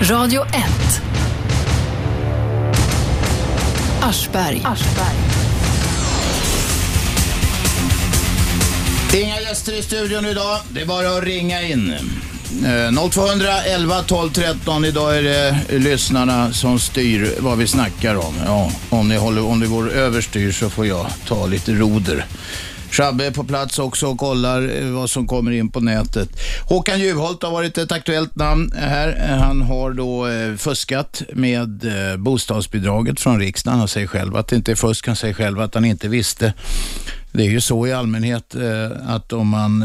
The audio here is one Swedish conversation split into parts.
Radio 1. Aschberg. Inga gäster i studion idag. Det är bara att ringa in. Eh, 0211 12 13. Idag är det lyssnarna som styr vad vi snackar om. Ja, om, ni håller, om det går överstyr så får jag ta lite roder. Shabbe är på plats också och kollar eh, vad som kommer in på nätet. Håkan Juholt har varit ett aktuellt namn här. Han har då eh, fuskat med eh, bostadsbidraget från riksdagen. Han säger själv att det inte är fusk. Han säger själv att han inte visste. Det är ju så i allmänhet att om man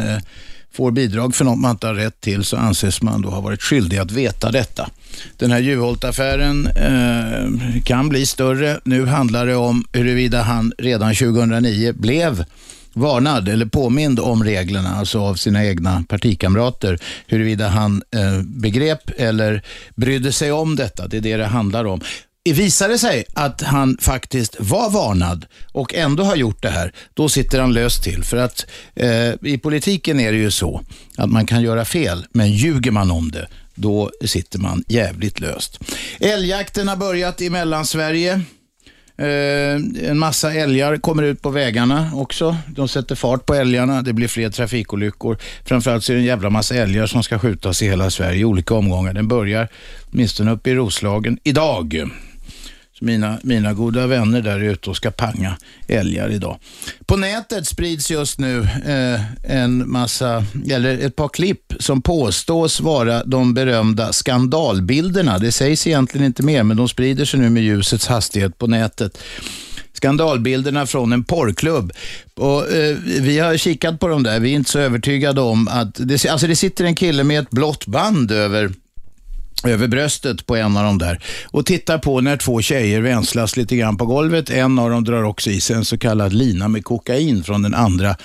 får bidrag för något man inte har rätt till så anses man då ha varit skyldig att veta detta. Den här Juholt-affären eh, kan bli större. Nu handlar det om huruvida han redan 2009 blev varnad eller påmind om reglerna, alltså av sina egna partikamrater, huruvida han eh, begrep eller brydde sig om detta. Det är det det handlar om. Visar det sig att han faktiskt var varnad och ändå har gjort det här, då sitter han löst till. För att eh, i politiken är det ju så att man kan göra fel, men ljuger man om det, då sitter man jävligt löst. Älgjakten har börjat i Mellansverige. Eh, en massa älgar kommer ut på vägarna också. De sätter fart på älgarna. Det blir fler trafikolyckor. Framförallt så är det en jävla massa älgar som ska skjutas i hela Sverige i olika omgångar. Den börjar åtminstone uppe i Roslagen idag. Mina, mina goda vänner där ute och ska panga älgar idag. På nätet sprids just nu eh, en massa, eller ett par klipp som påstås vara de berömda skandalbilderna. Det sägs egentligen inte mer, men de sprider sig nu med ljusets hastighet på nätet skandalbilderna från en porrklubb. Och, eh, vi har kikat på dem där, vi är inte så övertygade om att, det, alltså det sitter en kille med ett blått band över över bröstet på en av dem där och tittar på när två tjejer vänslas lite grann på golvet. En av dem drar också i sig en så kallad lina med kokain från den andra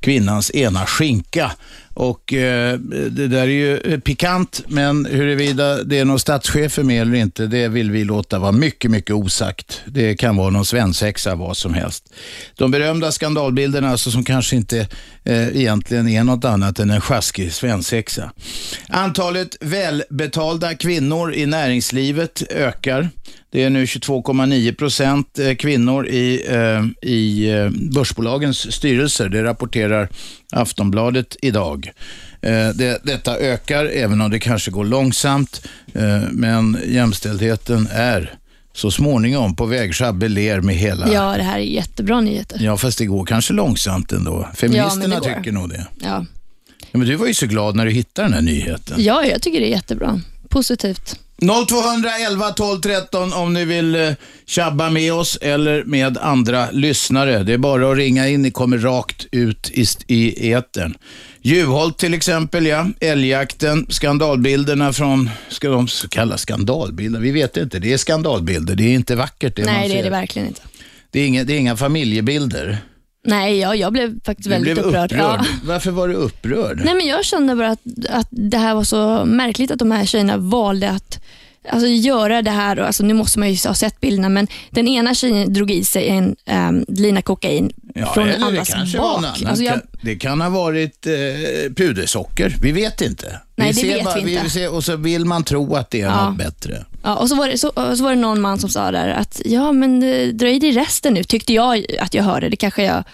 kvinnans ena skinka. Och eh, Det där är ju eh, pikant, men huruvida det är någon statschefer med eller inte, det vill vi låta vara mycket, mycket osagt. Det kan vara någon svensexa, vad som helst. De berömda skandalbilderna, alltså, som kanske inte eh, egentligen är något annat än en sjaskig svensexa. Antalet välbetalda kvinnor i näringslivet ökar. Det är nu 22,9 procent eh, kvinnor i, eh, i eh, börsbolagens styrelser. Det rapporterar Aftonbladet idag. Det, detta ökar, även om det kanske går långsamt. Men jämställdheten är så småningom på väg. Shabbe ler med hela... Ja, det här är jättebra nyheter. Ja, fast det går kanske långsamt ändå. Feministerna ja, tycker nog det. Ja. ja. Men du var ju så glad när du hittade den här nyheten. Ja, jag tycker det är jättebra. Positivt. 0211 12 13 om ni vill eh, tjabba med oss eller med andra lyssnare. Det är bara att ringa in, ni kommer rakt ut i, i etern. Juholt till exempel, ja. Älgjakten, skandalbilderna från, ska de kallas skandalbilder? Vi vet inte, det är skandalbilder. Det är inte vackert det Nej, man det ser. är det verkligen inte. Det är inga, det är inga familjebilder. Nej, ja, jag blev faktiskt Du väldigt blev upprörd. Ja. Varför var du upprörd? Nej, men jag kände bara att, att det här var så märkligt att de här tjejerna valde att alltså, göra det här. Och, alltså, nu måste man ju ha sett bilderna, men den ena tjejen drog i sig en um, lina kokain Ja, från det andras var en bak. Alltså, jag, Det kan ha varit eh, pudersocker. Vi vet inte. Nej, det ser vet vi inte. ser, och så vill man tro att det är Ja. något bättre. Ja, och, så var det, så, så var det någon man som sa där att ja, men eh, dra i dig resten nu, tyckte jag att jag hörde. Det kanske jag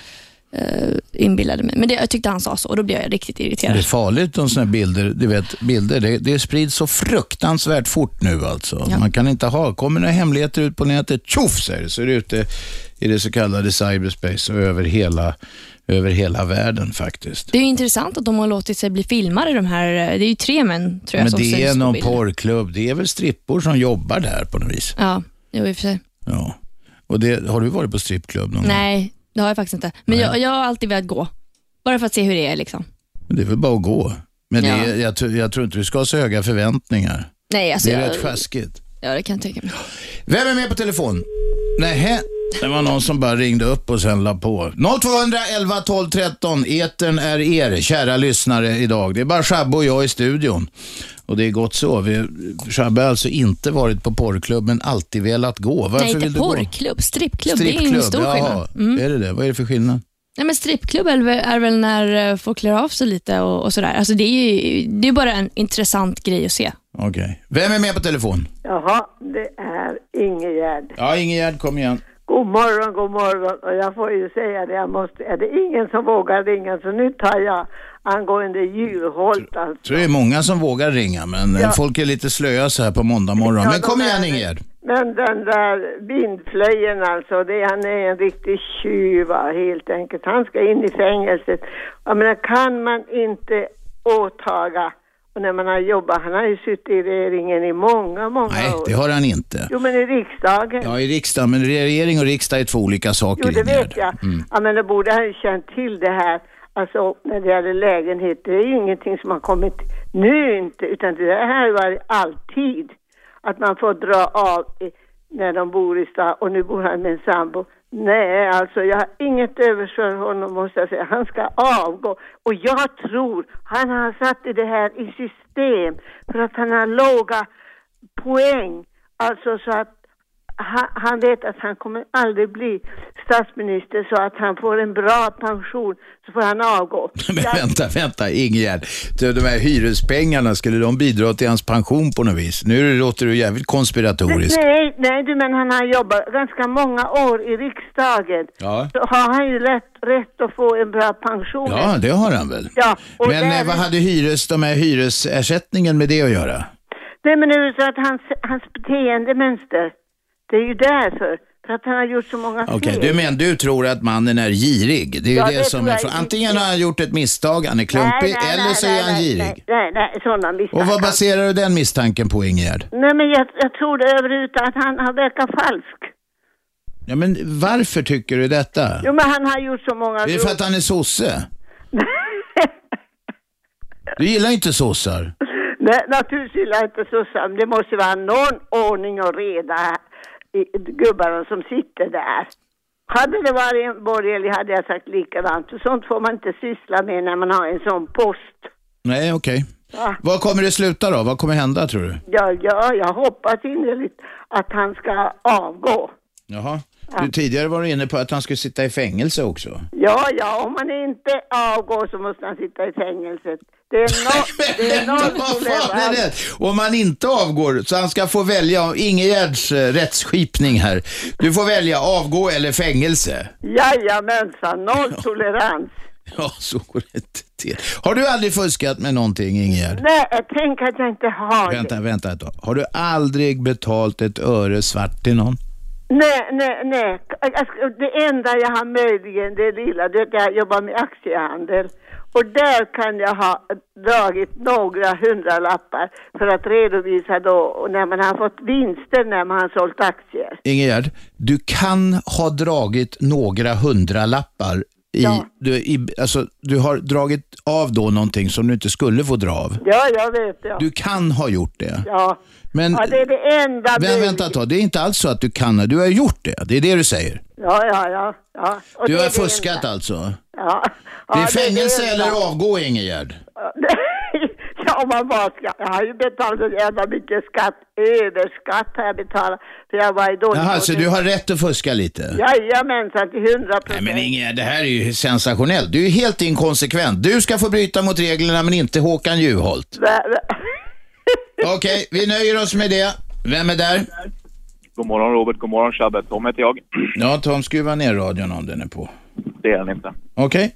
eh, inbillade mig. Men det, jag tyckte han sa så och då blev jag riktigt Det är irriterad. farligt om sådana bilder. Du vet, bilder det, det sprids så fruktansvärt fort nu alltså. Ja. Man kan inte ha, kommer några hemligheter ut på nätet, tjoff säger det, så är det ute i det så kallade cyberspace och över hela, över hela världen faktiskt. Det är ju intressant att de har låtit sig bli filmade. De här, det är ju tre män tror jag Men som det är någon porrklubb. Det är väl strippor som jobbar där på något vis. Ja, jo, i och för sig. Ja. Och det, har du varit på strippklubb någon gång? Nej, det har jag faktiskt inte. Men jag, jag har alltid velat gå. Bara för att se hur det är. liksom. Det är väl bara att gå. Men det Ja. är, jag, tror- jag tror inte du ska ha så höga förväntningar. Nej, alltså Det är jag, rätt sjaskigt. Ja, det kan jag tänka mig. Vem är med på telefon? Nej, det var någon som bara ringde upp och sen la på. 0211 12 13. Etern är er, kära lyssnare idag. Det är bara Shabbe och jag i studion. Och det är gott så. Vi, Shabbe har alltså inte varit på porrklubb, men alltid velat gå. Varför Nej, vill inte du gå? porrklubb. Strippklubb. Det är ju en stor jaha. skillnad. Mm. Är det det? Vad är det för skillnad? Nej, men strippklubb är väl, är väl när eh, folk klär av sig lite och, och sådär. Alltså, det är ju det är bara en intressant grej att se. Okej. Vem är med på telefon? Jaha, det är Ingegärd. Ja, Ingegärd, kom igen. God morgon, god morgon. Och jag får ju säga det, jag måste, är det ingen som vågar ringa så nu tar jag angående Juholt alltså. Så det är många som vågar ringa, men Ja. folk är lite slöa så här på måndag morgon. Ja, Men kom igen Ingegärd. Men den där vindflöjen alltså, det, han är en riktig tjuv helt enkelt. Han ska in i fängelset. Jag menar, kan man inte åtaga, och när man har jobbat, han har ju suttit i regeringen i många, många Nej, år. det har han inte. Jo, men i riksdagen. Ja, i riksdagen, men regering och riksdag är två olika saker Jo, det vet jag. Mm. Ja, men då borde han ju känt till det här. Alltså, när det gäller lägenhet, det är ju ingenting som har kommit nu inte, utan det här har varit alltid. Att man får dra av när de bor i stan och nu bor han med en sambo. Nej, alltså jag har inget övers för honom måste jag säga. Han ska avgå. Och jag tror han har satt det här i system för att han har låga poäng. Alltså så att han, han vet att han kommer aldrig bli statsminister så att han får en bra pension så får han avgå. Men Jag- vänta, vänta Ingegärd. Så De här hyrespengarna, skulle de bidra till hans pension på något vis? Nu låter du jävligt konspiratoriskt. Nej, nej du men han har jobbat ganska många år i riksdagen. Ja. Så har han ju rätt, rätt att få en bra pension. Ja, det har han väl. Ja, Men där- eh, vad hade hyres, de här hyresersättningen med det att göra? Nej men det är så att hans, hans beteendemönster, det är ju därför. För att han har gjort så många Okej, fel. du men du tror att mannen är girig. Det är ju Ja, det, det som tror är jag frågan. inte. Antingen har han gjort ett misstag, han är klumpig, eller så är han nej, girig. Nej, nej, nej sådana misstankar. Och vad baserar du den misstanken på, Ingegärd? Nej men jag, jag tror det överhuvudtaget att han, han verkar falsk. Ja, men varför tycker du detta? Jo men han har gjort så många Det är för att han är sosse. Du gillar inte sossar. Nej, naturligtvis gillar jag inte sossar, men det måste vara någon ordning och reda i gubbarna som sitter där. Hade det varit en borgerlig hade jag sagt likadant, för sånt får man inte syssla med när man har en sån post. Nej, okej. Ja. Vad kommer det sluta då? Vad kommer hända tror du? Ja, ja, jag hoppas innerligt att han ska avgå. Jaha. Du, tidigare var du inne på att han skulle sitta i fängelse också. Ja, ja, om han inte avgår så måste han sitta i fängelset. Det är, no, det är noll det? Om han inte avgår, så han ska få välja Ingegärds eh, rättsskipning här. Du får välja avgå eller fängelse. Jajamensan, noll tolerans. Ja, så går det inte till. Har du aldrig fuskat med någonting, Ingegärd? Nej, jag tänker att jag inte har det. Vänta, vänta ett tag. Har du aldrig betalt ett öre svart till någon? Nej, nej, nej. Alltså, Det enda jag har möjligen, det lilla, det är att jag jobbar med aktiehandel. Och där kan jag ha dragit några hundralappar för att redovisa då när man har fått vinster när man har sålt aktier. Ingegerd, du kan ha dragit några hundralappar i, Ja. du, i, alltså, du har dragit av då någonting som du inte skulle få dra av. Ja, jag vet ja. Du kan ha gjort det. Ja, Men, ja det är det enda men vänta ett tag, det är inte alls så att du kan, du har gjort det. Det är det du säger. Ja, ja, ja. ja. Och Du det har är det fuskat enda. alltså. Ja. Det är Ja, fängelse det enda. eller avgå, Ingegärd. Ja, man bara ska. Jag har ju betalat så jävla mycket skatt. Överskatt har jag betalat. För jag var i dålig Jaha, så du har rätt att fuska lite? Jajamensan, till hundra Nej procent. men Ingegärd, det här är ju sensationellt. Du är helt inkonsekvent. Du ska få bryta mot reglerna men inte Håkan Juholt. Okej, vi nöjer oss med det. Vem är där? God morgon Robert, god morgon Shabbe. Tom heter jag. Ja, Tom, skruva ner radion om den är på. Det är den inte. Okej? Eh,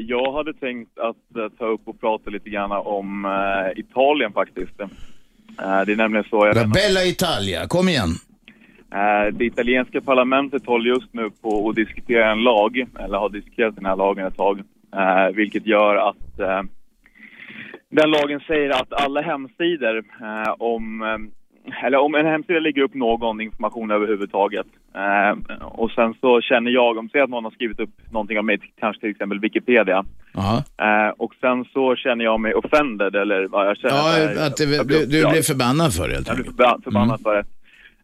jag hade tänkt att eh, ta upp och prata lite grann om eh, Italien faktiskt. Eh, det är nämligen så... Jag La Bella Italia, kom igen. Eh, det italienska parlamentet håller just nu på att diskutera en lag, eller har diskuterat den här lagen ett tag, eh, vilket gör att eh, den lagen säger att alla hemsidor eh, om eh, eller om en hemsida lägger upp någon information överhuvudtaget eh, och sen så känner jag, om säg att någon har skrivit upp någonting om mig, kanske till exempel Wikipedia, eh, och sen så känner jag mig offended eller vad jag känner ja att det, du, du blev förbannad för det helt jag blir enkelt. förba- förbannad för det.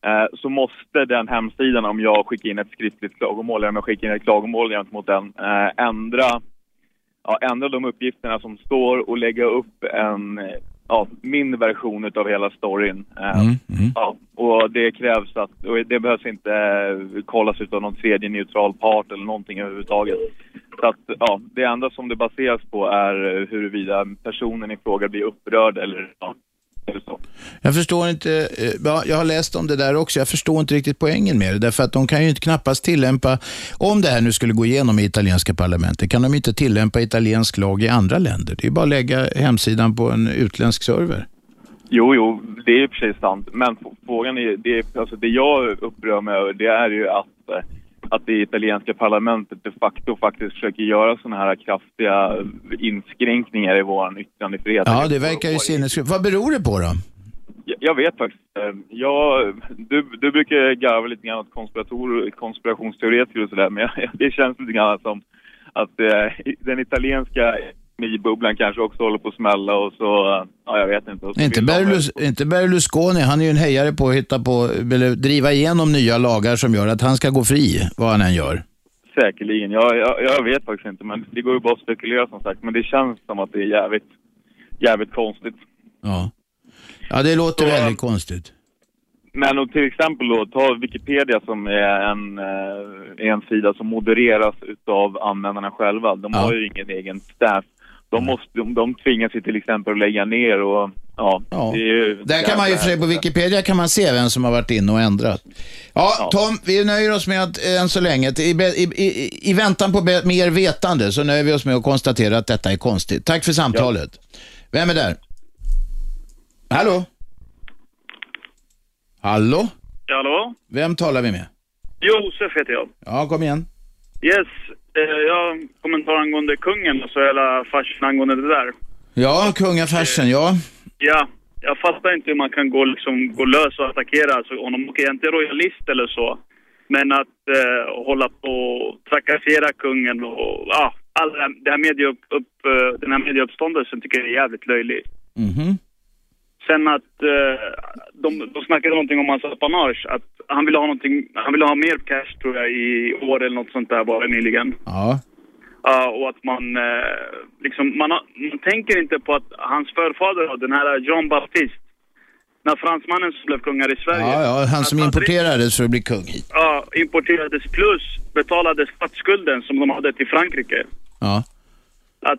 Eh, så måste den hemsidan, om jag skickar in ett skriftligt klagomål eller om jag skickar in ett klagomål gentemot den, eh, ändra, ja, ändra de uppgifterna som står och lägga upp en, ja, min version utav hela storyn. Eh, Mm, mm. Ja, och det krävs att, och det behövs inte eh, kollas utav någon tredje neutral part eller någonting överhuvudtaget. Så att, ja, det enda som det baseras på är huruvida personen i fråga blir upprörd eller ja, Jag förstår inte, eh, ja, jag har läst om det där också, jag förstår inte riktigt poängen med det. Därför att de kan ju inte knappast tillämpa, om det här nu skulle gå igenom i italienska parlamentet, kan de inte tillämpa italiensk lag i andra länder. Det är bara att lägga hemsidan på en utländsk server. Jo, jo, det är i och för sig sant. Men frågan är, det, alltså det jag upprör mig över det är ju att, eh, att det italienska parlamentet de facto faktiskt försöker göra sådana här kraftiga inskränkningar i vår yttrandefrihet. Ja, det verkar ju sinnessjukt. Vad beror det på då? Jag, jag vet faktiskt. Jag, du, du brukar garva lite grann åt konspirationsteoretiker och sådär, men jag, det känns lite grann som att eh, den italienska bubblan kanske också håller på att smälla och så, eh, ja jag vet inte. Inte, Berlus, inte Berlusconi, han är ju en hejare på att hitta på, eller driva igenom nya lagar som gör att han ska gå fri, vad han än gör. Säkerligen. Jag, jag, jag vet faktiskt inte, men det går ju bara att spekulera som sagt. Men det känns som att det är jävligt, jävligt konstigt. Ja, ja det låter Så, väldigt konstigt. Men och till exempel då, ta Wikipedia som är en, eh, en sida som modereras utav användarna själva. De Ja. har ju ingen egen staff. De, måste, de, de tvingas ju till exempel att lägga ner och ja. Ja. Det är ju Där kan man ju, för sig på Wikipedia kan man se vem som har varit inne och ändrat. Ja, Tom, vi nöjer oss med att eh, än så länge, i, i, i, i väntan på mer vetande, så nöjer vi oss med att konstatera att detta är konstigt. Tack för samtalet. Vem är där? Hallå? Hallå? Hallå? Vem talar vi med? Josef heter jag. Ja, kom igen. Yes, jag har en kommentar angående kungen och så hela farsen angående det där. Ja, kungafärsen, ja. Ja, jag fattar inte hur man kan gå, liksom, gå lös och attackera alltså, honom. Okej, jag är inte royalist eller så. Men att eh, hålla på och trakassera kungen och ja, all det här, det här media upp, eh, den här medieuppståndelsen tycker jag är jävligt löjlig. Mhm. Sen att eh, de, de snackade någonting om hans apanage, att han ville ha någonting, han ville ha mer cash tror jag i år eller något sånt där bara nyligen. Ja. Ja, och att man eh, liksom, man, har, man tänker inte på att hans förfader, den här Jean Baptiste, när fransmannen som blev kungar i Sverige, Ja, ja, han som importerades för att bli kung hit. ja, importerades plus betalade statsskulden som de hade till Frankrike. Ja. Att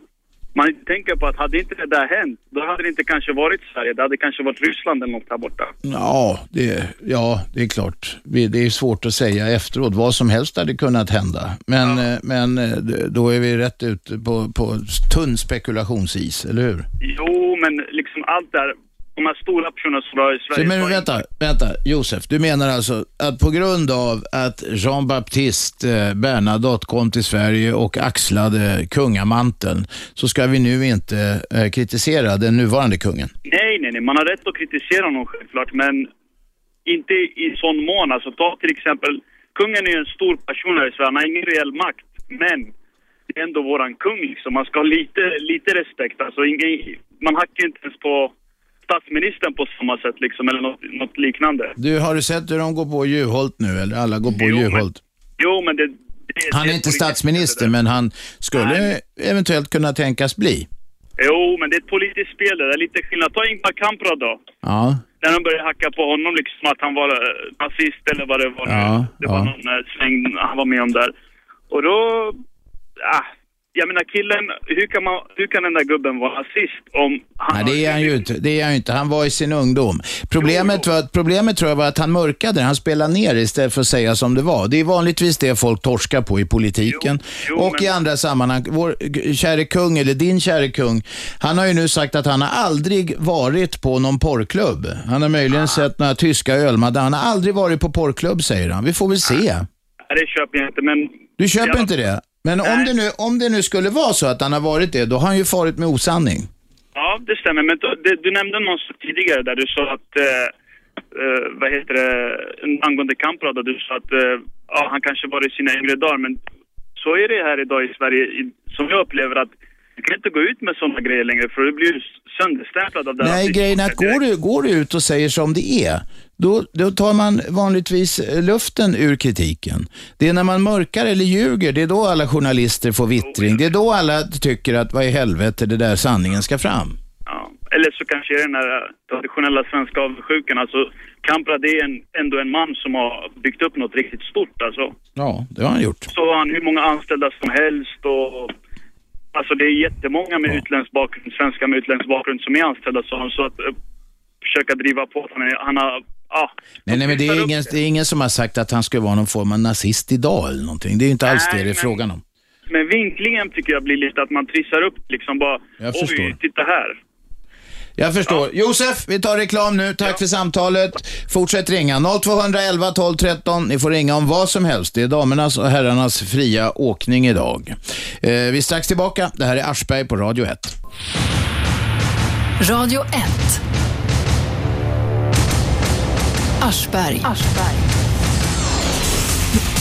man inte tänker på att hade inte det där hänt, då hade det inte kanske varit Sverige, det hade kanske varit Ryssland eller något här borta. Ja, det, ja, det är klart. Det är svårt att säga efteråt. Vad som helst hade kunnat hända. Men, eh, men eh, då är vi rätt ute på, på tunn spekulationsis, eller hur? Jo, men liksom allt där, de här stora personerna som var i Så, Sverige. men var vänta, vänta, Josef. Du menar alltså att på grund av att Jean Baptiste eh, Bernadotte kom till Sverige och axlade kungamanteln så ska vi nu inte eh, kritisera den nuvarande kungen? Nej, nej, nej. Man har rätt att kritisera honom självklart, men inte i sån mån. Alltså ta till exempel, kungen är en stor person här i Sverige. Han har ingen reell makt, men det är ändå våran kung liksom. Man ska ha lite, lite respekt. Alltså, ingen, man hackar inte ens på statsministern på samma sätt liksom, eller något, något liknande. Du, har du sett hur de går på Juholt nu, eller alla går på Jo, men- Juholt? Jo, men det... det Han är inte statsminister, men han skulle eventuellt kunna tänkas bli. Jo, men det är ett politiskt spel det där. Lite skillnad. Ta Ingvar Kamprad då. Ja, När de började hacka på honom liksom att han var eh, nazist eller vad det var. Ja, det var ja. någon eh, sväng han var med om där. Och då... Ah, jag menar killen, hur kan, man, hur kan den där gubben vara nazist om han Nej, det är han ju inte. Det är han inte. Han var i sin ungdom. Problemet, var, problemet tror jag var att han mörkade. Han spelade ner istället för att säga som det var. Det är vanligtvis det folk torskar på i politiken Jo, jo, och i men- andra sammanhang. Vår käre kung, eller din käre kung, han har ju nu sagt att han har aldrig varit på någon porrklubb. Han har möjligen sett några tyska ölmaddar. Han har aldrig varit på porrklubb, säger han. Vi får väl se. Nej, det köper jag inte, men... Du köper Ja. inte det? Men om Nej. det, nu, om det nu skulle vara så att han har varit det, då har han ju farit med osanning. Ja, det stämmer. Men du, du nämnde någon sak tidigare där du sa att... Eh, eh, vad heter det? Angående Kamprad, du sa att eh, ja, han kanske var i sina yngre dagar, men så är det här idag i Sverige, i, som jag upplever att du kan inte gå ut med sådana grejer längre för du blir ju sönderstämplad av det. Nej, grejen är att går du, går du ut och säger som det är, då, då tar man vanligtvis eh, luften ur kritiken. Det är när man mörkar eller ljuger, det är då alla journalister får vittring. Det är då alla tycker att vad i helvete, det där sanningen ska fram. Ja. Eller så kanske det är den här traditionella svenska avundsjukan. Alltså, Kamprad är en, ändå en man som har byggt upp något riktigt stort. Alltså. Ja, det har han gjort. så har han hur många anställda som helst och alltså det är jättemånga med utländsk bakgrund, svenskar med utländsk bakgrund som är anställda så, så att eh, försöka driva på att han, han har... Ja, Nej, nej, men det är, ingen, det är ingen som har sagt att han skulle vara någon form av nazist idag eller någonting. Det är ju inte alls Nej, det det är men- frågan om. Men vinklingen tycker jag blir lite att man trissar upp liksom bara... Jag Oj, förstår. titta här. Jag förstår. Josef, vi tar reklam nu. Tack för samtalet. Fortsätt ringa. 0211 12 13. Ni får ringa om vad som helst. Det är damernas och herrarnas fria åkning idag. Eh, vi är strax tillbaka. Det här är Aschberg på Radio 1. Radio 1. Aschberg.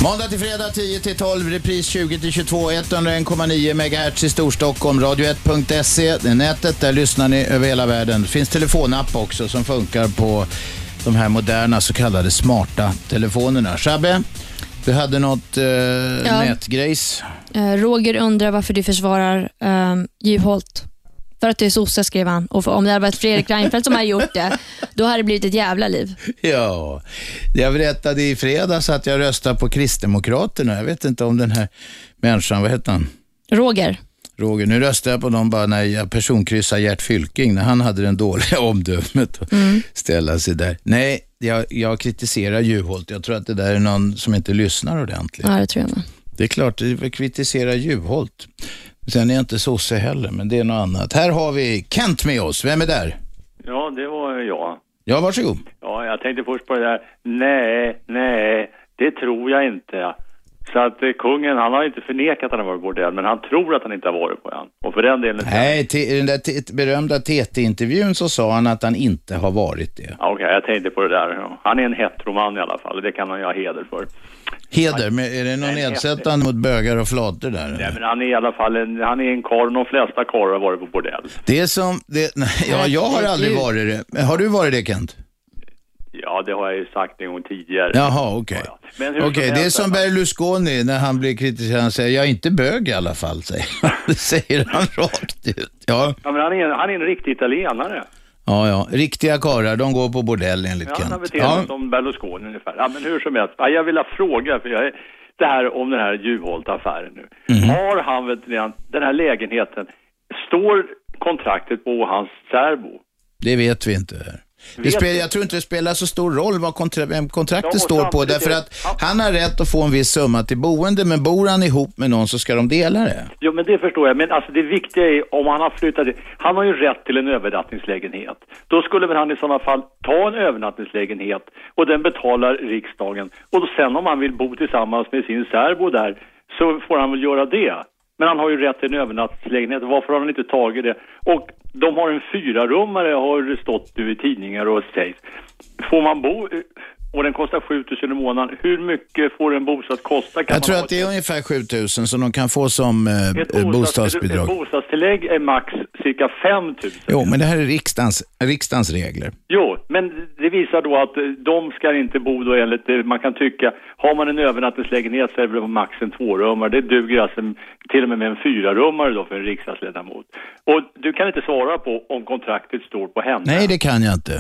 Måndag till fredag 10 till 12, repris 20 till 22, 101,9 MHz i Storstockholm, radio1.se. Det är nätet, där lyssnar ni över hela världen. Det finns telefonapp också som funkar på de här moderna så kallade smarta telefonerna. Shabbe, du hade något eh, Ja. nätgrejs. Eh, Roger undrar varför du försvarar um, Juholt. För att det är sosse skrev han. Och om det hade varit Fredrik Reinfeldt som hade gjort det, då hade det blivit ett jävla liv. Ja, jag berättade i fredags att jag röstar på Kristdemokraterna. Jag vet inte om den här människan, vad heter han? Roger, Roger, nu röstar jag på dem bara när jag personkryssar Gert Fylking, när han hade den dåliga omdömet att ställa sig där. Nej, jag, jag kritiserar Juholt. Jag tror att det där är någon som inte lyssnar ordentligt. ja det tror jag med. Det är klart, vi kritiserar Juholt. Sen är jag inte sosse heller, men det är något annat. Här har vi Kent med oss. Vem är där? Ja, det var jag. Ja, varsågod. Ja, jag tänkte först på det där. Nej, nej, det tror jag inte. Så att eh, kungen, han har inte förnekat att han har varit på bordell, men han tror att han inte har varit på den. Och för den delen... Nej, i den där t- berömda TT-intervjun så sa han att han inte har varit det. Ja, Okej, jag tänkte på det där. Han är en heteroman i alla fall, det kan han ju ha heder för. Heder, men är det någon nedsättande mot bögar och flator där? Nej, men han är i alla fall en, han är en karl, de flesta karlar har varit på bordell. Det är som, det, nej, ja, jag har aldrig varit det. Har du varit det Kent? Ja, det har jag ju sagt en gång tidigare. Jaha, okej. Ja, ja. Hur Okej, som det är som Berlusconi när han blir kritiserad. Han säger, jag är inte bög i alla fall, säger han. Det säger han rakt ut. Ja, Ja, men han är, han är en riktig italienare. ja, ja. Riktiga karlar, de går på bordell enligt Ja, han Kent. beter sig som Berlusconi ungefär. Ja, men hur som helst. Ja, jag vill fråga, för jag är, det här om den här Juholt-affären nu. Mhm. Har han vet, redan, den här lägenheten, står kontraktet på hans särbo? Det vet vi inte. Det Vet spel, du? jag tror inte det spelar så stor roll vad kontra, vem kontraktet Ja, står på, därför är- att ja. han har rätt att få en viss summa till boende, men bor han ihop med någon så ska de dela det. Jo, men det förstår jag. Men alltså det viktiga är om han har flyttat, han har ju rätt till en övernattningslägenhet. Då skulle väl han i sådana fall ta en övernattningslägenhet och den betalar riksdagen. Och då, sen om han vill bo tillsammans med sin särbo där så får han väl göra det. Men han har ju rätt till en övernattslägenhet. Varför har han inte tagit det? Och de har en fyrarummare har det stått nu i tidningar och sägs. Får man bo eh, och den kostar 7000 i månaden, hur mycket får en bostad kosta? Jag tror att det är ungefär 7000 som de kan få som eh, ett eh, bostads- bostadsbidrag. Ett bostadstillägg är max cirka 5 000. Jo, men det här är riksdagens, riksdagens regler. Jo, men det visar då att eh, de ska inte bo då enligt, det man kan tycka, har man en övernattningslägenhet så är det max en tvårummare. Det duger alltså till och med med en fyrarummare då för en riksdagsledamot. Och du kan inte svara på om kontraktet står på henne. Nej, det kan jag inte.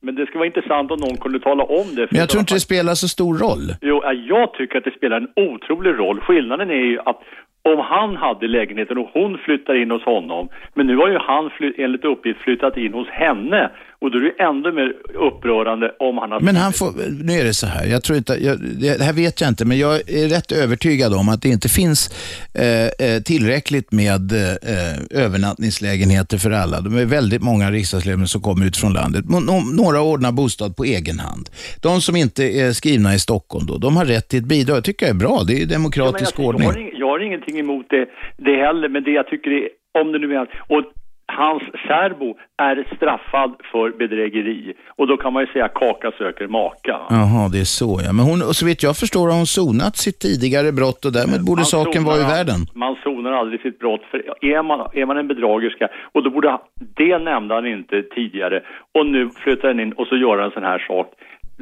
Men det skulle vara intressant om någon kunde tala om det. för Men jag tror inte det spelar så stor roll. Jo, ja, jag tycker att det spelar en otrolig roll. Skillnaden är ju att om han hade lägenheten och hon flyttar in hos honom, men nu har ju han enligt uppgift flyttat in hos henne och då är det ändå mer upprörande om han har... Men han får, nu är det så här, jag tror inte, jag, det här vet jag inte, men jag är rätt övertygad om att det inte finns eh, eh, tillräckligt med eh, övernattningslägenheter för alla. De är väldigt många riksdagsledamöter som kommer ut från landet. Nå- nå- Några ordnar bostad på egen hand. De som inte är skrivna i Stockholm då, de har rätt till ett bidrag. Det tycker jag är bra, det är Ja, demokratisk jag, jag, ordning. Jag har ingenting emot det, det heller, men det jag tycker är, om det nu är, och hans särbo är straffad för bedrägeri och då kan man ju säga kaka söker maka. Jaha, det är så ja. Men hon, och så vitt jag förstår har hon sonat sitt tidigare brott och därmed borde Man saken vara i världen. Man sonar aldrig sitt brott. För är, man, är man en bedragerska, och då borde, det nämnde han inte tidigare, och nu flyttar han in och så gör han en sån här sak.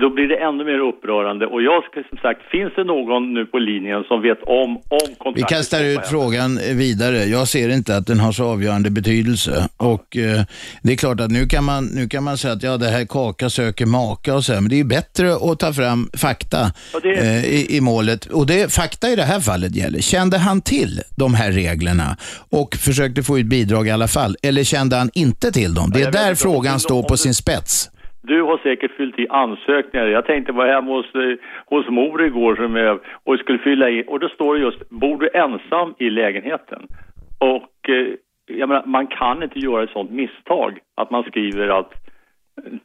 Då blir det ännu mer upprörande. Och jag ska som sagt, finns det någon nu på linjen som vet om, om kontraktet? Vi kastar ut frågan vidare. Jag ser inte att den har så avgörande betydelse. Och eh, Det är klart att nu kan, man, nu kan man säga att ja, det här kaka söker maka och så här, men det är ju bättre att ta fram fakta Ja, det- eh, i, i målet. Och det fakta i det här fallet gäller. Kände han till de här reglerna och försökte få ut bidrag i alla fall? Eller kände han inte till dem? Det är vet där om- frågan om- står om på det- sin spets. Du har säkert fyllt i ansökningar. Jag tänkte vara hemma hos, eh, hos mor igår som jag, och skulle fylla i och då står det just, bor du ensam i lägenheten? Och eh, jag menar, man kan inte göra ett sånt misstag att man skriver att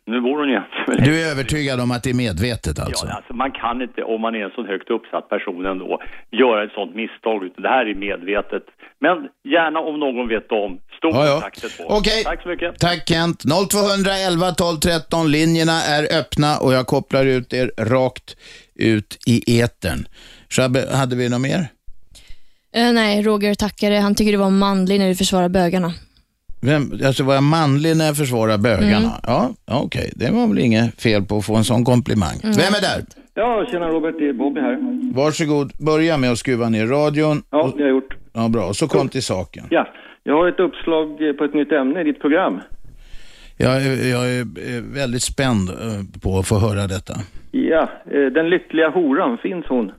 nu bor hon ju. Du är övertygad om att det är medvetet alltså? Ja, alltså man kan inte, om man är en sån högt uppsatt person ändå, göra ett sånt misstag. utan Det här är medvetet. Men gärna om någon vet om, stort Ja, ja. tack till två. Okej. Tack så mycket. Tack Kent. 0211 12 13. Linjerna är öppna och jag kopplar ut er rakt ut i etern. Shabbe, hade vi något mer? Eh, nej, Roger tackade. Han tycker du var manlig när du försvarar bögarna. Vem, alltså var jag manlig när jag försvarar bögarna? Mm. Ja, okej. Det var väl inget fel på att få en sån komplimang. Mm. Vem är där? Ja, tjena Robert, det är Bobby här. Varsågod, börja med att skruva ner radion. Ja, Och- det har jag gjort. Ja, bra. Och så kom till saken. Ja, jag har ett uppslag eh, på ett nytt ämne i ditt program. Jag är, jag är eh, väldigt spänd eh, på att få höra detta. Ja, den lyckliga horan, finns hon?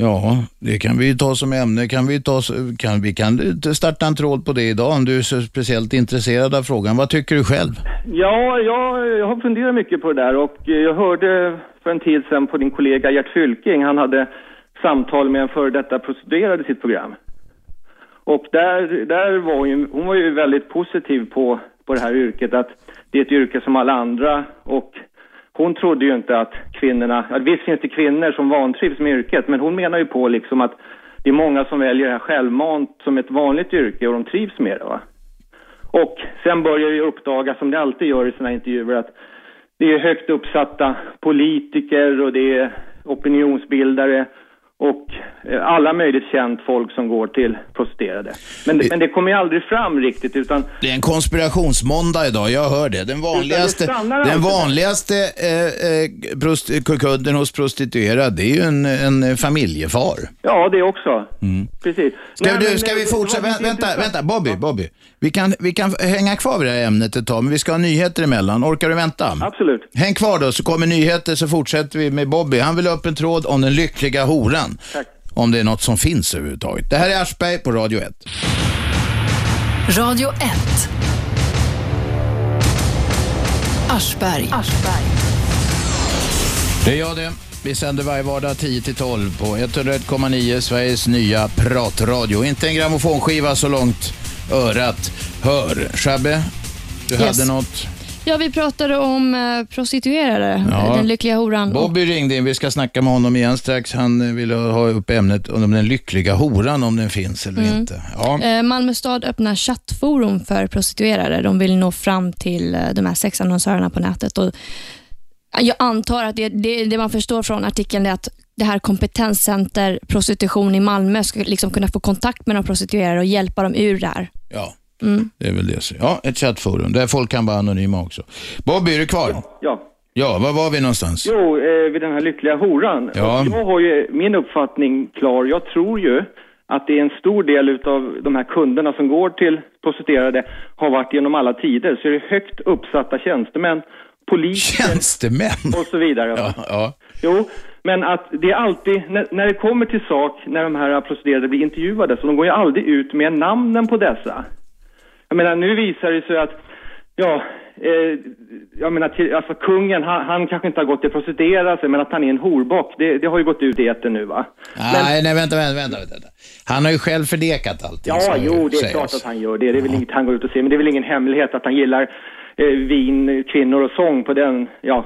Ja, det kan vi ju ta som ämne. Kan vi, ta, kan, vi kan starta en tråd på det idag om du är så speciellt intresserad av frågan. Vad tycker du själv? Ja, jag, jag har funderat mycket på det där och eh, jag hörde för en tid sedan på din kollega Gert Fylking, han hade samtal med en före detta prostituerad i sitt program. Och där, där var hon, hon var ju väldigt positiv på, på det här yrket, att det är ett yrke som alla andra och hon trodde ju inte att kvinnorna, visst finns det kvinnor som vantrivs med yrket, men hon menar ju på liksom att det är många som väljer det här självmant som ett vanligt yrke och de trivs med det va. Och sen börjar ju uppdaga, som det alltid gör i sådana här intervjuer, att det är högt uppsatta politiker och det är opinionsbildare och alla möjligt känt folk som går till prostituerade. Men, men det kommer ju aldrig fram riktigt utan Det är en konspirationsmåndag idag, jag hör det. Den vanligaste, den vanligaste eh, eh, prost- kudden hos prostituerad, det är ju en, en familjefar. ja, det också. Precis. Ska, Nej, du, men, ska vi eh, fortsätta? vänta, intressant. vänta, Bobby, Bobby. Vi kan, vi kan hänga kvar vid det här ämnet ett tag, men vi ska ha nyheter emellan. Orkar du vänta? Absolut. Häng kvar då, så kommer nyheter så fortsätter vi med Bobby. Han vill ha upp en tråd om den lyckliga horan. Tack. Om det är något som finns överhuvudtaget. Det här är Aschberg på Radio 1. Radio 1. Aschberg. Det är jag det. Vi sänder varje vardag 10-12 på 101,9 Sveriges nya pratradio. Inte en grammofonskiva så långt örat hör. Shabbe, du Yes. hade något? Ja, vi pratade om eh, prostituerade, Ja. den lyckliga horan. Bobby ringde in, vi ska snacka med honom igen strax. Han ville ha upp ämnet om den lyckliga horan, om den finns eller Mm. inte. Ja. Eh, Malmö stad öppnar chattforum för prostituerade. De vill nå fram till eh, de här sexannonsörerna på nätet. Och jag antar att det, det, det man förstår från artikeln är att det här kompetenscenter prostitution i Malmö ska liksom kunna få kontakt med de prostituerade och hjälpa dem ur det här. ja, Mm. det är väl det. så. Ja, ett chattforum där folk kan vara anonyma också. Bobby, är du kvar? Ja. Ja, var var vi någonstans? Jo, eh, vid den här lyckliga horan. Ja. Och Jag har ju min uppfattning klar. Jag tror ju att det är en stor del utav de här kunderna som går till prostituerade har varit genom alla tider. Så är det högt uppsatta tjänstemän, poliser Tjänstemän? och så vidare. Ja, ja. Jo, men att det är alltid, när, när det kommer till sak, när de här prostituerade blir intervjuade, så de går ju aldrig ut med namnen på dessa. Jag menar, nu visar det sig att, ja, eh, jag menar, till, alltså kungen, han, han kanske inte har gått till prostituera sig, men att han är en horbock, det, det har ju gått ut i etern nu va? Nej, nej, vänta, vänta, vänta, vänta. Han har ju själv förnekat allting. Ja, jo, det är klart att han gör det. Det är väl inget han går ut och säger, men det är väl ingen hemlighet att han gillar eh, vin, kvinnor och sång på den, ja,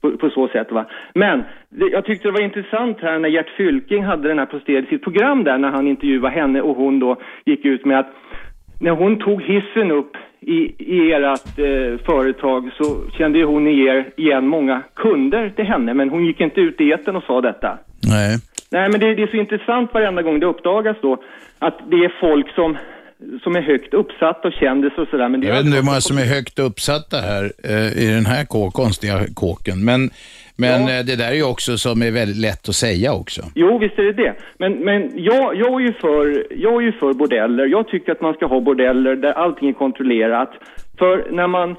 på, på så sätt va. Men det, jag tyckte det var intressant här när Gert Fylking hade den här prostituerade i sitt program där, när han intervjuade henne och hon då gick ut med att när hon tog hissen upp i, i ert eh, företag så kände ju hon er igen många kunder till henne, men hon gick inte ut i etern och sa detta. Nej. Nej, men det, det är så intressant varenda gång det uppdagas då att det är folk som, som är högt uppsatta och kändisar och sådär. Men det Jag vet inte hur alltså- många som är högt uppsatta här eh, i den här kå, konstiga kåken. Men, men eh, det där är ju också som är väldigt lätt att säga också. Jo, visst är det det. Men, men jag, jag, är ju för, jag är ju för bordeller. Jag tycker att man ska ha bordeller där allting är kontrollerat. För när man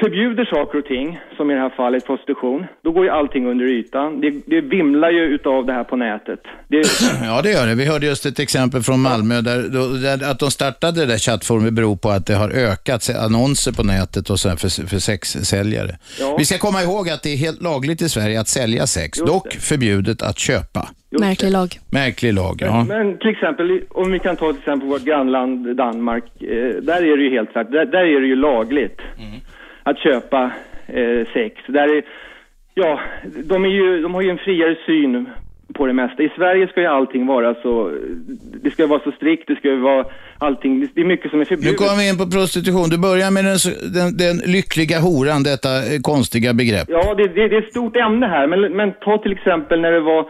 förbjuder saker och ting, som i det här fallet prostitution, då går ju allting under ytan. Det, det vimlar ju utav det här på nätet. Det, Ja, det gör det. Vi hörde just ett exempel från Malmö där, då- där att de startade det där chattforumet beror på att det har ökat annonser på nätet och så för, för sexsäljare. Ja. Vi ska komma ihåg att det är helt lagligt i Sverige att sälja sex, Just dock det. förbjudet att köpa. just Märklig det. lag. Märklig lag, ja. Men till exempel, om vi kan ta till exempel vårt grannland Danmark, eh, där är det ju helt klart, där, där är det ju lagligt att köpa eh, sex. Där är, ja, de, är ju, de har ju en friare syn på det mesta. I Sverige ska ju allting vara så, det ska vara så strikt, det ska ju vara allting, det är mycket som är Nu förbjudet. kommer vi in på prostitution. Du börjar med den, den, den lyckliga horan, detta eh, konstiga begrepp. Ja, det, det, det är ett stort ämne här, men, men ta till exempel när det var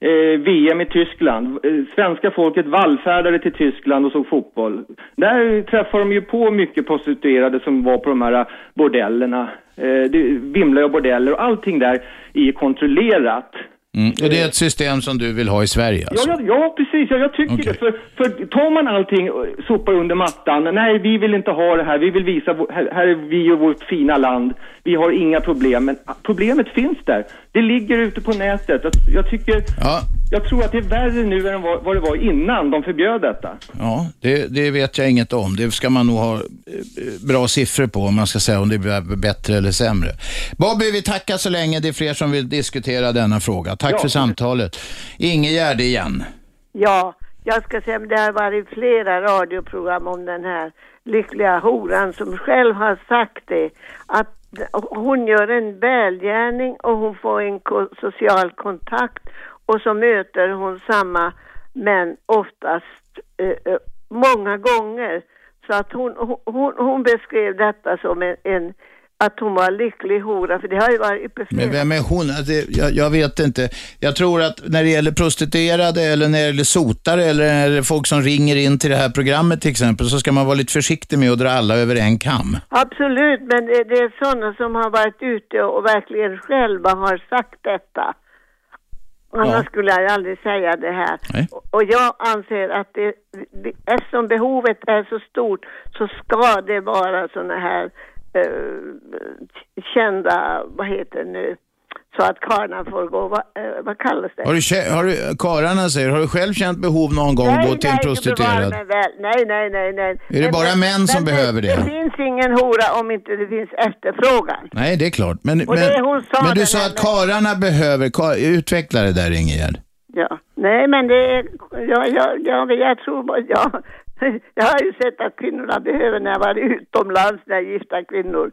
eh, VM i Tyskland. Eh, svenska folket vallfärdade till Tyskland och såg fotboll. Där träffade de ju på mycket prostituerade som var på de här bordellerna. Eh, det vimlar ju bordeller och allting där är kontrollerat. Mm. Och det är ett system som du vill ha i Sverige alltså? Ja, ja, ja precis. Ja, jag tycker Okej. det. För, för tar man allting och sopar under mattan. Nej, vi vill inte ha det här. Vi vill visa, här, här är vi och vårt fina land. Vi har inga problem. Men problemet finns där. Det ligger ute på nätet. Jag, tycker, Ja, jag tror att det är värre nu än vad, det var innan de förbjöd detta. ja det, det vet jag inget om. Det ska man nog ha eh, bra siffror på om man ska säga om det blir bättre eller sämre. Bobby, vi tackar så länge. Det är fler som vill diskutera denna fråga. Tack Ja. för samtalet. Ingegärd igen. Ja, jag ska säga, men det har varit flera radioprogram om den här lyckliga horan som själv har sagt det. Att hon gör en välgärning och hon får en ko- social kontakt och så möter hon samma män oftast eh, eh, många gånger. Så att hon, hon, hon beskrev detta som en, en att hon var lycklig hora, för det har ju varit flera Men vem är hon? Alltså, Det, jag, jag vet inte. Jag tror att när det gäller prostituerade eller när det gäller sotare eller när det folk som ringer in till det här programmet till exempel så ska man vara lite försiktig med att dra alla över en kam. Absolut, men det, det är sådana som har varit ute och verkligen själva har sagt detta. Annars Ja. skulle jag aldrig säga det här. Nej. Och- jag anser att det, eftersom behovet är så stort så ska det vara sådana här kända, vad heter det nu, så att karlarna får gå, vad, eh, vad kallas det? Har du, har du, karlarna säger, har du själv känt behov någon gång att gå till en bevara prostituerad? Nej, nej, nej, nej. Är det bara män som behöver det? Det finns ingen hora om inte det finns efterfrågan. Nej, det är klart. Men, sa men du sa att karlarna behöver, ka- utveckla det där Ingegärd. Ja, nej men det ja, ja, ja, men jag tror ja, jag har ju sett att kvinnorna behöver när jag var utomlands, när gifta kvinnor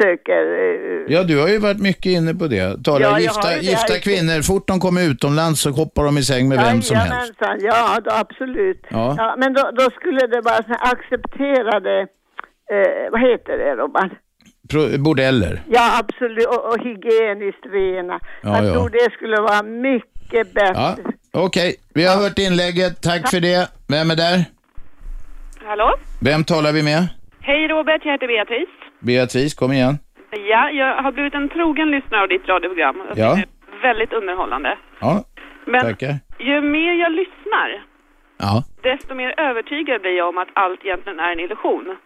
söker, eh, Ja, du har ju varit mycket inne på det. Talar Ja, gifta, gifta har ju- kvinnor, fort de kommer utomlands så hoppar de i säng med vem som helst. Ja då, absolut. Ja. Ja. men då, då skulle det vara accepterade, eh, vad heter det Robban? Bordeller. Ja absolut, och, och hygieniskt rena. Ja, jag ja. tror det skulle vara mycket bättre. Ja, okej. Vi har hört inlägget. Tack för det. Vem är där? Hallå? Vem talar vi med? Hej Robert, jag heter Beatrice. Beatrice, kom igen. Ja, jag har blivit en trogen lyssnare av ditt radioprogram. Jag Ja. väldigt underhållande. Ja, Men tackar. ju mer jag lyssnar, Ja. desto mer övertygad blir jag om att allt egentligen är en illusion.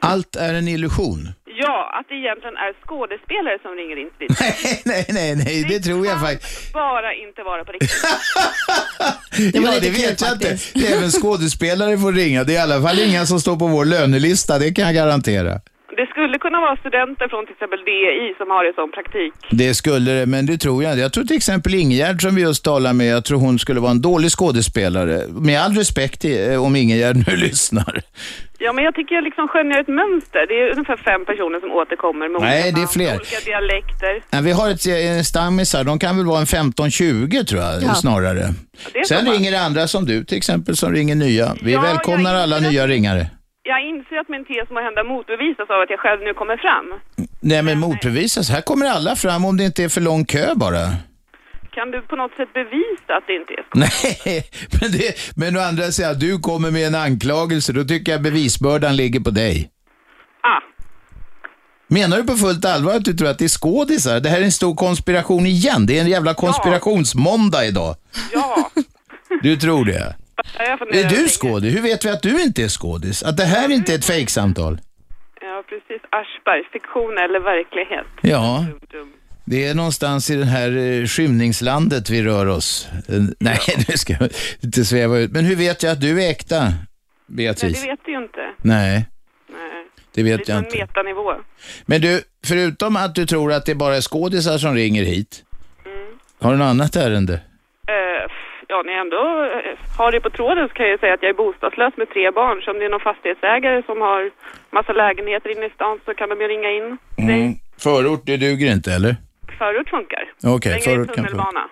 Allt är en illusion. Ja, att det egentligen är skådespelare som ringer in till ditt nej, nej, nej, det tror jag faktiskt. bara inte vara på riktigt. Det ja, det vet jag inte. Även skådespelare får ringa. Det är i alla fall inga som står på vår lönelista, det kan jag garantera. Det skulle kunna vara studenter från till exempel DI som har det som praktik. Det skulle det, men det tror jag inte. Jag tror till exempel Ingegärd som vi just talade med, jag tror hon skulle vara en dålig skådespelare. Med all respekt eh, om Ingegärd nu lyssnar. Ja, men jag tycker jag liksom skönjer ett mönster. Det är ungefär fem personer som återkommer med Nej, olika det är fler. olika dialekter. Ja, vi har ett eh, stammisar, de kan väl vara en 15-20 tror jag Ja. snarare. Är Sen ringer det andra som du till exempel som ringer nya. Vi Ja, välkomnar alla nya ringare. Jag inser att min tes må hända motbevisas av att jag själv nu kommer fram. Nej men motbevisas, här kommer alla fram om det inte är för lång kö bara. Kan du på något sätt bevisa att det inte är så? Nej, men, det, men å andra sidan, du kommer med en anklagelse, då tycker jag bevisbördan ligger på dig. Ah, Menar du på fullt allvar att du tror att det är skådisar? Det här är en stor konspiration igen. Det är en jävla konspirationsmåndag idag. ja. Du tror det? Jag Är du skådis? Hur vet vi att du inte är skådis? Att det här inte är ett fejksamtal? Ja, precis. Aschberg, fiktion eller verklighet? Ja, det är någonstans i det här eh, skymningslandet vi rör oss. Eh, Nej, nu ska jag inte sväva ut. Men hur vet jag att du är äkta, Nej, Beatrice? det vet du ju inte. Nej, Nej. det vet Lite jag en inte. metanivå. Men du, förutom att du tror att det bara är skådisar som ringer hit, Mm. har du något annat ärende? Eh, ja, när jag ändå eh, har det på tråden så kan jag säga att jag är bostadslös med tre barn. Så om det är någon fastighetsägare som har massa lägenheter inne i stan så kan de ju ringa in. Mm. Förort, det duger inte eller? Förort funkar. Okej, Längre förort kan tunnelbana.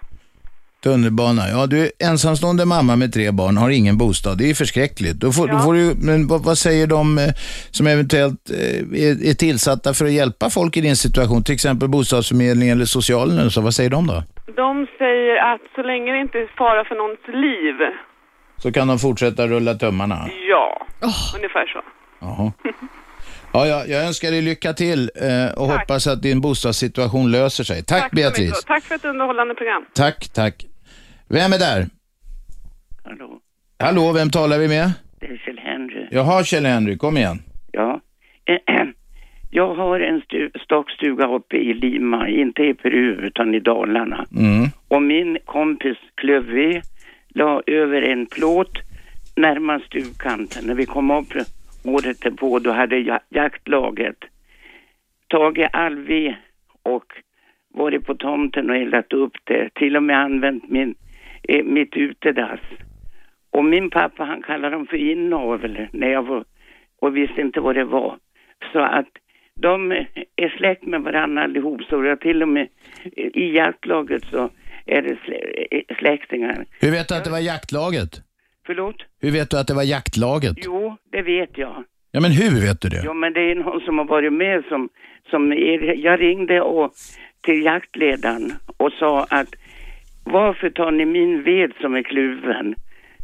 Tunnelbana. Ja, du är ensamstående mamma med tre barn, har ingen bostad. Det är förskräckligt. Då får, då Ja. får du, men vad, vad säger de eh, som eventuellt eh, är, är tillsatta för att hjälpa folk i din situation? Till exempel bostadsförmedlingen eller socialen eller så. Vad säger de då? De säger att så länge det inte är fara för någons liv, Så kan de fortsätta rulla tummarna? ja, ungefär så. Jaha. Ja, ja, jag önskar dig lycka till eh, och hoppas att din bostadssituation löser sig. Tack, mycket. Beatrice. Tack för ett underhållande program. Tack, tack. Vem är där? Hallå, Hallå, vem talar vi med? det är Kjell Henry. Jaha, Kjell-Henry, kom igen. Ja. Jag har en stu- stockstuga uppe i Lima, inte i Peru utan i Dalarna. Mm. Och min kompis klöv ved, la över en plåt närmast stugkanten. När vi kom upp året därpå, då hade ja- jaktlaget tagit all ved och varit på tomten och eldat upp det. Till och med använt min, eh, mitt utedass. Och min pappa han kallade dem för inavel när jag var och visste inte vad det var. Så att de är släkt med varandra allihop. Så jag till och med i jaktlaget så är det eh, släktingar. Hur vet du att det var jaktlaget? Förlåt? Hur vet du att det var jaktlaget? Jo, det vet jag. Ja, men hur vet du det? Ja, men det är någon som har varit med som, som är, jag ringde och, till jaktledaren och sa att varför tar ni min ved som är kluven?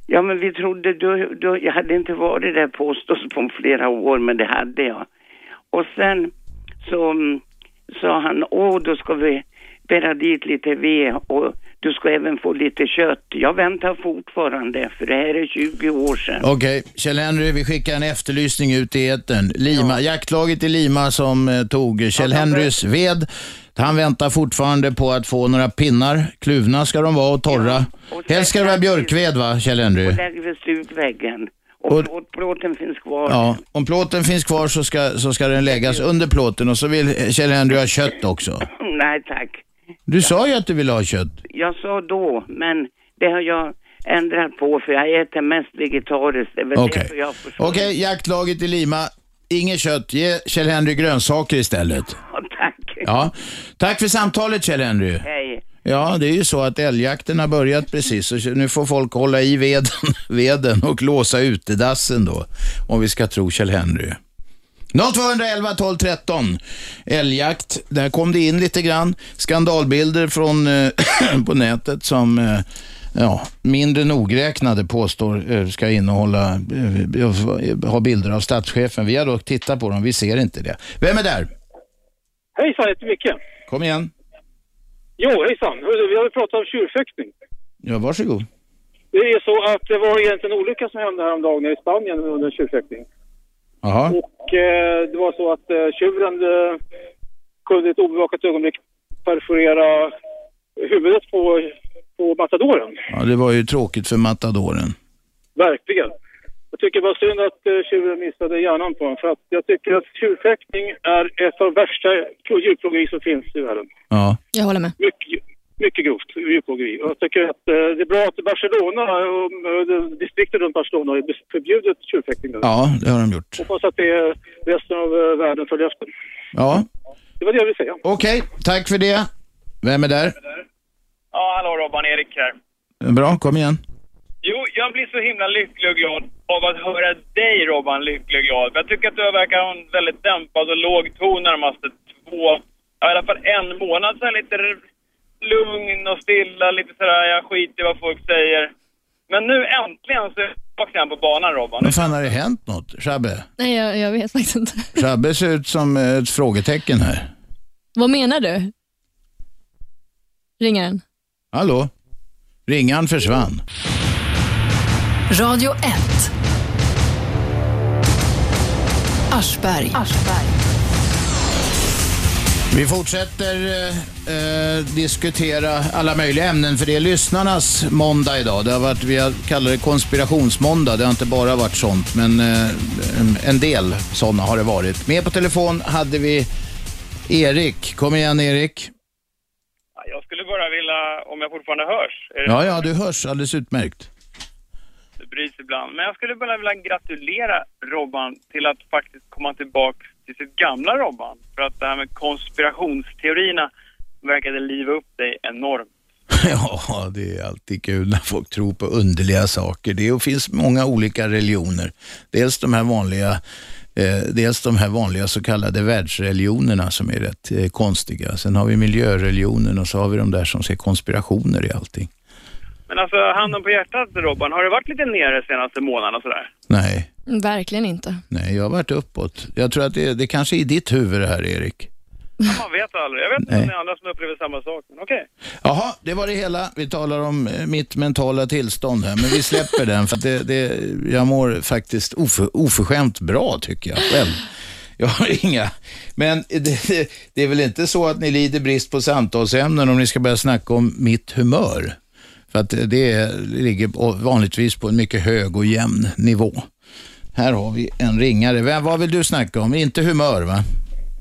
Ja, men vi trodde, då, då, jag hade inte varit där påstås på flera år, men det hade jag. Och sen så mm, sa han, åh, då ska vi bära dit lite ved och du ska även få lite kött. Jag väntar fortfarande, för det här är 20 år sedan. Okej, Kjell-Henry, vi skickar en efterlysning ut i etern. Lima, Jaktlaget i Lima som eh, tog Kjell-Henrys ved. Han väntar fortfarande på att få några pinnar. Kluvna ska de vara och torra. Helst ska det vara björkved va, Kjell-Henry? Och lägger vid stugväggen. Och, plåt, plåten finns kvar. Ja, om plåten finns kvar så ska, så ska den läggas under plåten och så vill Kjell-Henry ha kött också. Nej tack. Du sa ju att du ville ha kött. Jag sa då, men det har jag ändrat på för jag äter mest vegetariskt. Okej. förstår. Okej, Jaktlaget i Lima. Inget kött. Ge Kjell-Henry grönsaker istället. Tack. Ja. Tack för samtalet Kjell-Henry. Hej. Ja, det är ju så att älgjakten har börjat precis och nu får folk hålla i veden, veden och låsa utedassen då, om vi ska tro Kjell-Henry. 0211 12 13. Älgjakt, där kom det in lite grann skandalbilder från eh, på nätet som eh, ja, mindre nogräknade påstår eh, ska innehålla, eh, ha bilder av statschefen. Vi har dock tittat på dem, vi ser inte det. Vem är där? Hejsan, heter Micke. Kom igen. Jo, hejsan. Vi har pratat om tjurfäktning. Ja, varsågod. Det är så att det var egentligen en olycka som hände häromdagen nere i Spanien under tjurfäktning. Jaha. Och eh, det var så att eh, tjuren eh, kunde i ett obevakat ögonblick perforera huvudet på, på matadoren. Ja, det var ju tråkigt för matadoren. Verkligen. Jag tycker det var synd att eh, tjuren missade hjärnan på honom. För att jag tycker att tjurfäktning är ett av värsta djurplågeri som finns i världen. Ja. Jag håller med. Mycket, mycket grovt djurplågeri. Och jag tycker att eh, det är bra att Barcelona och eh, distriktet runt Barcelona har förbjudit tjurfäktning nu. Ja, det har de gjort. Hoppas att det är resten av eh, världen följer efter. Ja, Det var det jag ville säga. okej. Tack för det. Vem är där? Ja, hallå Robban, Erik här. Bra, kom igen. Jo, jag blir så himla lycklig och glad av att höra dig Robban lycklig och glad. Jag tycker att du verkar ha en väldigt dämpad och låg ton närmaste två, ja, i alla fall en månad sedan. Lite r- lugn och stilla, lite sådär, jag skiter i vad folk säger. Men nu äntligen så är jag tillbaka igen på banan Robban. Men fan har det hänt något? Shabbe? Nej, jag, jag vet faktiskt inte. Shabbe ser ut som ett frågetecken här. Vad menar du? Ringaren. Hallå? Ringaren försvann. Radio 1. Aschberg. Vi fortsätter eh, diskutera alla möjliga ämnen för det är lyssnarnas måndag idag. Det har varit, vi har kallat det konspirationsmåndag. Det har inte bara varit sånt, men eh, en del sådana har det varit. Med på telefon hade vi Erik. Kom igen Erik. Jag skulle bara vilja, om jag fortfarande hörs, Ja, ja, du hörs alldeles utmärkt bryts ibland. Men jag skulle bara vilja gratulera Robban till att faktiskt komma tillbaka till sitt gamla Robban. För att det här med konspirationsteorierna verkade liva upp dig enormt. Ja, det är alltid kul när folk tror på underliga saker. Det finns många olika religioner. Dels de här vanliga, eh, dels de här vanliga så kallade världsreligionerna som är rätt eh, konstiga. Sen har vi miljöreligionen och så har vi de där som ser konspirationer i allting. Men alltså, handen på hjärtat Robban, har det varit lite nere senaste månaden och sådär? Nej, Verkligen inte. nej, jag har varit uppåt. Jag tror att det, det kanske är i ditt huvud det här, Erik. Ja, man vet aldrig. Jag vet inte Nej. om det är andra som upplever samma sak, men okej. Jaha, det var det hela. Vi talar om eh, mitt mentala tillstånd här, men vi släpper den för att det, det, jag mår faktiskt oför, oförskämt bra tycker jag själv. Jag har inga, men det, det, det är väl inte så att ni lider brist på samtalsämnen om ni ska börja snacka om mitt humör? För att det ligger vanligtvis på en mycket hög och jämn nivå. Här har vi en ringare. Vem, vad vill du snacka om? Inte humör va?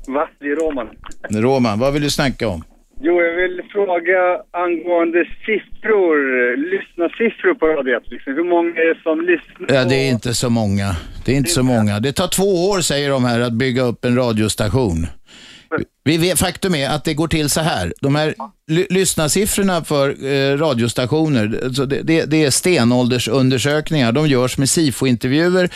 Va? Det är Roman. Roman, vad vill du snacka om? Jo, jag vill fråga angående siffror, lyssnarsiffror på Radio 1. Liksom. Hur många är det som lyssnar? Ja, det är inte så många. Det är inte så många. Det tar två år, säger de här, att bygga upp en radiostation. Vi vet, faktum är att det går till så här. De här ly- lyssnarsiffrorna för eh, radiostationer, alltså det, det, det är stenåldersundersökningar. De görs med SIFO-intervjuer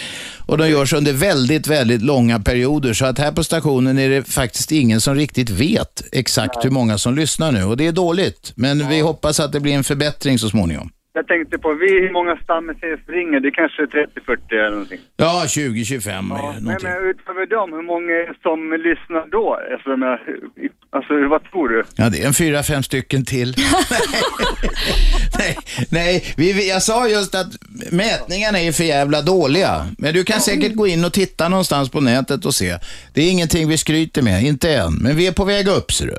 och de görs under väldigt, väldigt långa perioder. Så att här på stationen är det faktiskt ingen som riktigt vet exakt hur många som lyssnar nu. Och det är dåligt. Men vi hoppas att det blir en förbättring så småningom. Jag tänkte på, vi, hur många stammuseet ringer? Det är kanske 30-40 eller någonting. Ja, 20-25. Men, men utöver dem, hur många som lyssnar då? Alltså, menar, alltså vad tror du? Ja, det är en fyra, fem stycken till. nej, nej vi, jag sa just att mätningarna är för jävla dåliga. Men du kan säkert gå in och titta någonstans på nätet och se. Det är ingenting vi skryter med, inte än. Men vi är på väg upp, ser du.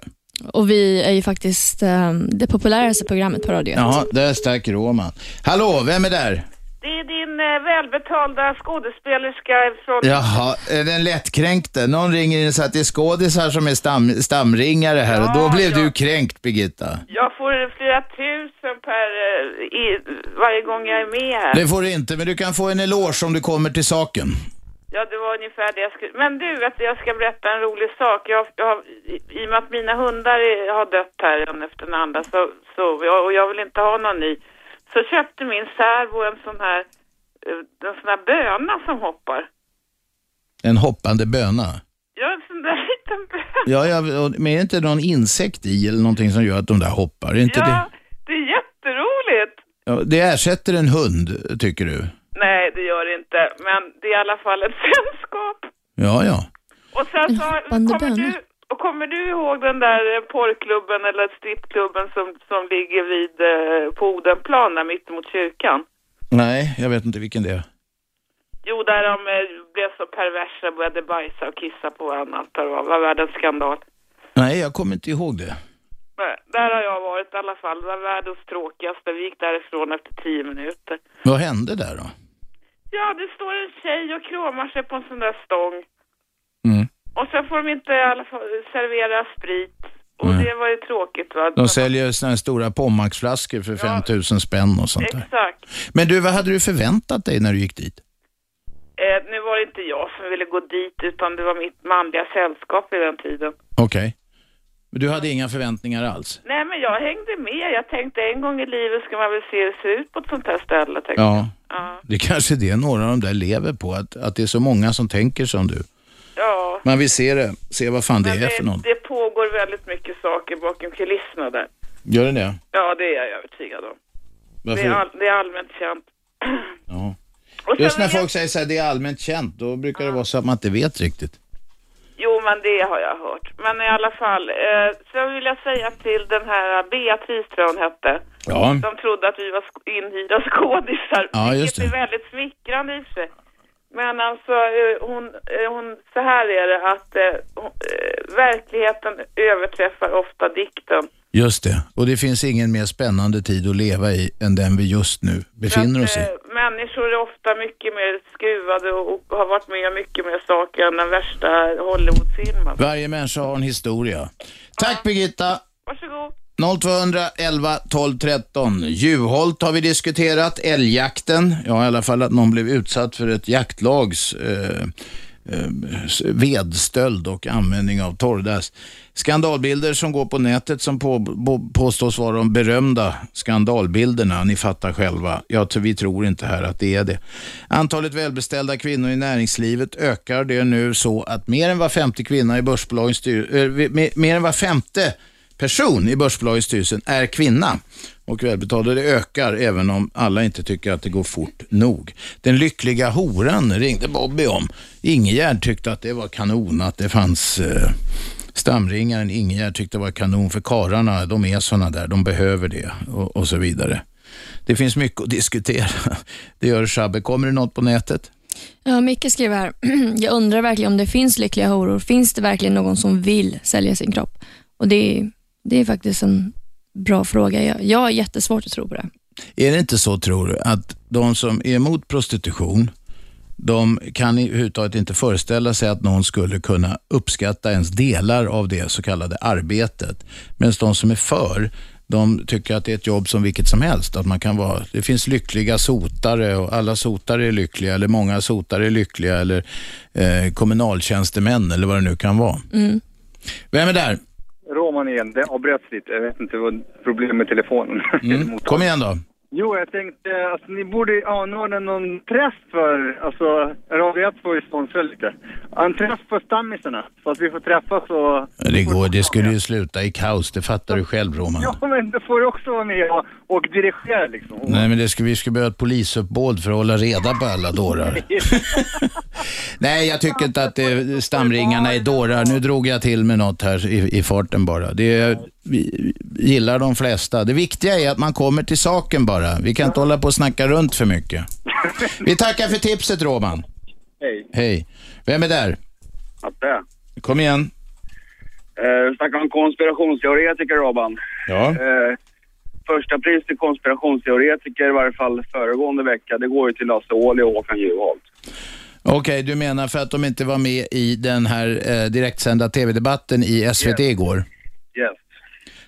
Och vi är ju faktiskt eh, det populäraste programmet på radio. Jaha, där stack Roman. Hallå, vem är där? Det är din eh, välbetalda skådespelerska från... Jaha, är den lättkränkte? Någon ringer in och säger att det är skådisar som är stam, stamringare här och då blev du kränkt, Birgitta. Jag får flera tusen per, eh, i, varje gång jag är med här. Det får du inte, men du kan få en eloge om du kommer till saken. Ja, det var ungefär det jag skulle... Men du, vet, jag ska berätta en rolig sak. Jag, jag har, i, I och med att mina hundar är, har dött här en efter den andra så, så, och jag vill inte ha någon ny, så köpte min särbo en sån här, eh, en sån här böna som hoppar. En hoppande böna. Ja, en sån där liten böna. Ja, ja, men är det inte någon insekt i eller någonting som gör att de där hoppar? Är inte Ja, det? det är jätteroligt. Ja, det ersätter en hund, tycker du? Nej, det gör det inte. Men det är i alla fall ett sällskap. Ja, ja. Och sen så kommer du, och kommer du ihåg den där porrklubben eller strippklubben som, som ligger vid eh, på Odenplan där mittemot kyrkan? Nej, jag vet inte vilken det är. Jo, där de eh, blev så perversa, började bajsa och kissa på varandra. Det var världens skandal. Nej, jag kommer inte ihåg det. Nej, Där har jag varit i alla fall. Det var världens tråkigaste. Vi gick därifrån efter tio minuter. Vad hände där då? Ja, det står en tjej och kramar sig på en sån där stång. Mm. Och sen får de inte i alla servera sprit. Och Nej. det var ju tråkigt va? De säljer såna här stora Pommaxflaskor för 5000 spänn och sånt där. Exakt. Men du, vad hade du förväntat dig när du gick dit? Eh, nu var det inte jag som ville gå dit utan det var mitt manliga sällskap vid den tiden. Okej. Men du hade inga förväntningar alls? Nej men jag hängde med. Jag tänkte en gång i livet ska man väl se hur det ser ut på ett sånt här ställe. Tänkte. Ja. Ja. Det kanske är det några av de där lever på, att, att det är så många som tänker som du. Ja. Man vill se det, se vad fan det Men är för någon. det pågår väldigt mycket saker bakom kulisserna där. Gör det det? Ja, det är jag övertygad om. Det Varför? är, all, det är allmänt känt. Ja. Just när jag- folk säger så här, det är allmänt känt, då brukar det vara så att man inte vet riktigt. Jo, men det har jag hört. Men i alla fall, eh, så vill jag säga till den här Beatrice, tror jag hon hette. Ja. De trodde att vi var sk- inhyrda skådisar. Ja, just det. är väldigt smickrande i sig. Men alltså, eh, hon, eh, hon, så här är det att eh, hon, verkligheten överträffar ofta dikten. Just det. Och det finns ingen mer spännande tid att leva i än den vi just nu befinner oss i. Människor är ofta mycket mer skruvade och, har varit med om mycket mer saker än den värsta Hollywoodfilmen. Varje människa har en historia. Tack Birgitta! Varsågod. 0211 12 13. Juholt har vi diskuterat, älgjakten. Ja, i alla fall att någon blev utsatt för ett jaktlags eh, eh, vedstöld och användning av torrdass. Skandalbilder som går på nätet som på, på, påstås vara de berömda skandalbilderna. Ni fattar själva. Ja, vi tror inte här att det är det. Antalet välbeställda kvinnor i näringslivet ökar. Det är nu så att mer än var femte kvinna i börsbolagens styrelse, eh, äh, mer än var femte person i börsbolagets styrelse är kvinna. Och välbetalda ökar även om alla inte tycker att det går fort nog. Den lyckliga horan ringde Bobby om. Ingegärd tyckte att det var kanon att det fanns eh, stamringaren Ingegärd tyckte det var kanon för kararna. De är sådana där, de behöver det och, och så vidare. Det finns mycket att diskutera. Det gör Shabbe. Kommer det något på nätet? Ja, Micke skriver här, jag undrar verkligen om det finns lyckliga horor. Finns det verkligen någon som vill sälja sin kropp? Och det är, det är faktiskt en bra fråga. Jag, jag har jättesvårt att tro på det. Är det inte så, tror du, att de som är emot prostitution, de kan överhuvudtaget inte föreställa sig att någon skulle kunna uppskatta ens delar av det så kallade arbetet. Medan de som är för, de tycker att det är ett jobb som vilket som helst. Att man kan vara, det finns lyckliga sotare och alla sotare är lyckliga eller många sotare är lyckliga eller eh, kommunaltjänstemän eller vad det nu kan vara. Mm. Vem är där? Roman igen, det avbröts lite. Jag vet inte vad problemet med telefonen. Mm. Kom igen då. Jo, jag tänkte, alltså ni borde anordna någon träff för, alltså, Radio 1 får ju sponsra lite. En träff för stammisarna, så att vi får träffas och... Det, går, det skulle ju sluta i kaos, det fattar du själv Roman. Ja, men då får du också vara med och, och dirigera liksom. Nej, men det skulle, vi skulle behöva ett polisuppbåd för att hålla reda på alla dårar. Nej, jag tycker inte att det, stamringarna är dårar. Nu drog jag till med något här i, i farten bara. Det gillar de flesta. Det viktiga är att man kommer till saken bara. Vi kan inte hålla på och snacka runt för mycket. Vi tackar för tipset Roman. Hej. Hej. Vem är där? Atte. Kom igen. Eh, snackar om konspirationsteoretiker, Robban. Ja. Eh, första pris till konspirationsteoretiker, i varje fall föregående vecka, det går ju till Lasse Ohly och Håkan Juholt. Okej, du menar för att de inte var med i den här eh, direktsända tv-debatten i SVT igår? Yes.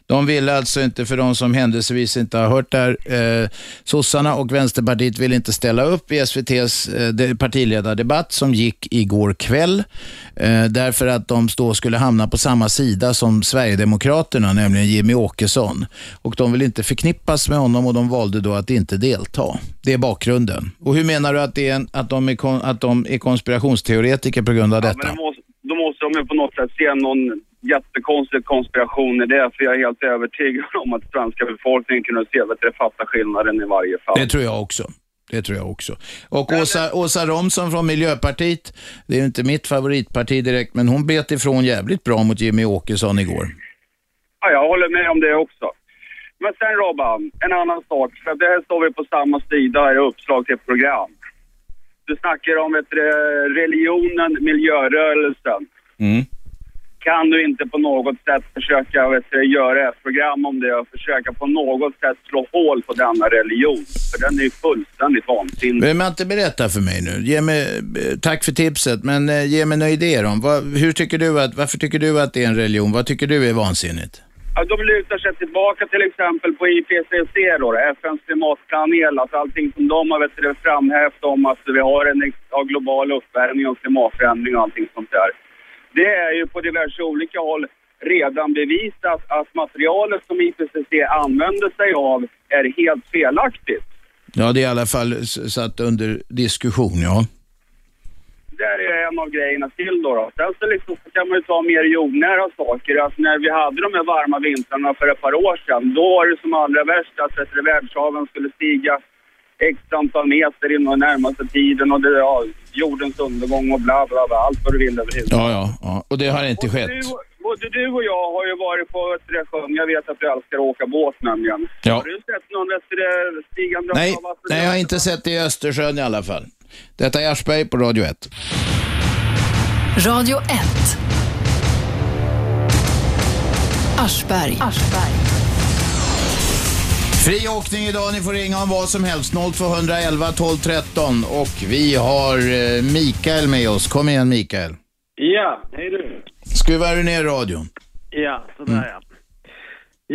De ville alltså inte, för de som händelsevis inte har hört det här, eh, sossarna och Vänsterpartiet ville inte ställa upp i SVTs eh, de- partiledardebatt som gick igår kväll. Eh, därför att de då skulle hamna på samma sida som Sverigedemokraterna, nämligen Jimmy Åkesson. Och de vill inte förknippas med honom och de valde då att inte delta. Det är bakgrunden. Och hur menar du att, det är en, att, de, är kon, att de är konspirationsteoretiker på grund av Men detta? då måste, då måste de ju på något sätt se någon jättekonstig konspiration i det, för jag är helt övertygad om att svenska befolkningen kunde se, du, fatta skillnaden i varje fall. Det tror jag också. Det tror jag också. Och Åsa, Åsa Romson från Miljöpartiet, det är ju inte mitt favoritparti direkt, men hon bet ifrån jävligt bra mot Jimmy Åkesson igår. Ja, jag håller med om det också. Men sen Robban, en annan sak. För det här står vi på samma sida i uppslag till ett program. Du snackar om du, religionen, miljörörelsen. Mm. Kan du inte på något sätt försöka vet du, göra ett program om det och försöka på något sätt slå hål på denna religion? För den är ju fullständigt vansinnig. Behöver man inte berätta för mig nu? Ge mig, tack för tipset, men eh, ge mig några idéer om vad, hur tycker du att, varför tycker du att det är en religion? Vad tycker du är vansinnigt? Ja, de lutar sig tillbaka till exempel på IPCC då, FNs klimatpanel, alltså allting som de har vet du, framhävt om att vi har en global uppvärmning och klimatförändring och allting sånt där. Det är ju på diverse olika håll redan bevisat att materialet som IPCC använder sig av är helt felaktigt. Ja, det är i alla fall satt under diskussion, ja. Det är en av grejerna till då. då. Sen så, liksom, kan man ju ta mer jordnära saker. Alltså när vi hade de här varma vintrarna för ett par år sedan, då var det som allra värst att världshaven skulle stiga x antal meter inom närmaste tiden och det, ja, jordens undergång och bla bla bla, allt vad du vill över huvudet. Ja, ja, ja. Och det har inte skett. Du, både du och jag har ju varit på det, sjön. Jag vet att du älskar att åka båt nämligen. Ja. Har du sett någon det, stigande Nej, av nej, jag har inte sett det i Östersjön i alla fall. Detta är Aschberg på Radio 1. Radio 1. Aschberg. Fri åkning idag, ni får ringa om vad som helst. 0211 12 13 och vi har eh, Mikael med oss. Kom igen Mikael. Ja, hej du. Skruvar du ner radion? Ja, sådär ja.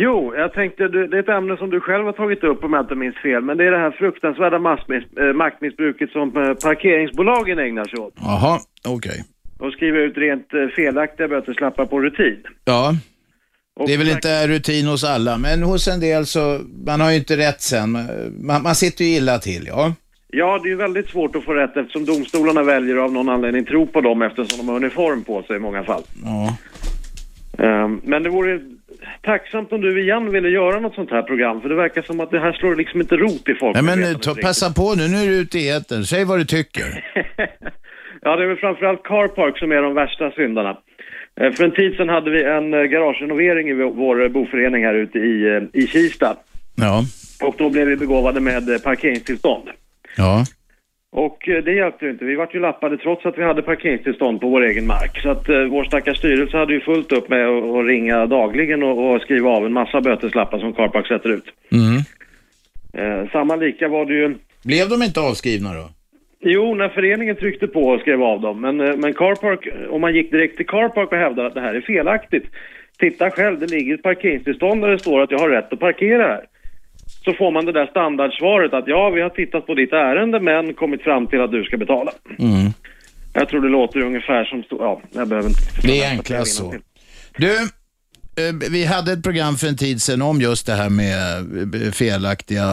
Jo, jag tänkte, det är ett ämne som du själv har tagit upp om jag inte minns fel, men det är det här fruktansvärda massmiss- eh, maktmissbruket som eh, parkeringsbolagen ägnar sig åt. Jaha, okej. De skriver ut rent felaktiga böteslappar på rutin. Ja. Det är väl inte rutin hos alla, men hos en del så, man har ju inte rätt sen. Man, man sitter ju illa till, ja. Ja, det är ju väldigt svårt att få rätt eftersom domstolarna väljer av någon anledning tro på dem eftersom de har uniform på sig i många fall. Ja. Ehm, Men det vore tacksamt om du igen ville göra något sånt här program, för det verkar som att det här slår liksom inte rot i folk. Nej, men ta, passa på nu, nu är du ute i etern. Säg vad du tycker. Ja, det är väl framförallt Carpark som är de värsta syndarna. Eh, För en tid sedan hade vi en eh, garagerenovering i vår- eh, boförening här ute i, i Kista. Ja. Och då blev vi begåvade med parkeringstillstånd. Ja. Och det hjälpte ju inte. Vi vart ju lappade trots att vi hade parkeringstillstånd på vår egen mark. Så att eh, vår stackars styrelse hade ju fullt upp med att, att ringa dagligen och, och skriva av en massa böteslappar som Carpark sätter ut. Mm. Eh, samma lika var det ju... Blev de inte avskrivna då? Jo, när föreningen tryckte på och skrev av dem. Men, eh, men Carpark, om man gick direkt till Carpark och hävdade att det här är felaktigt. Titta själv, det ligger ett parkeringstillstånd där det står att jag har rätt att parkera här. Så får man det där standardsvaret att ja, vi har tittat på ditt ärende men kommit fram till att du ska betala. Mm. Jag tror det låter ungefär som... Ja, jag behöver inte... Det är enklast så. Du, eh, vi hade ett program för en tid sedan om just det här med eh, felaktiga,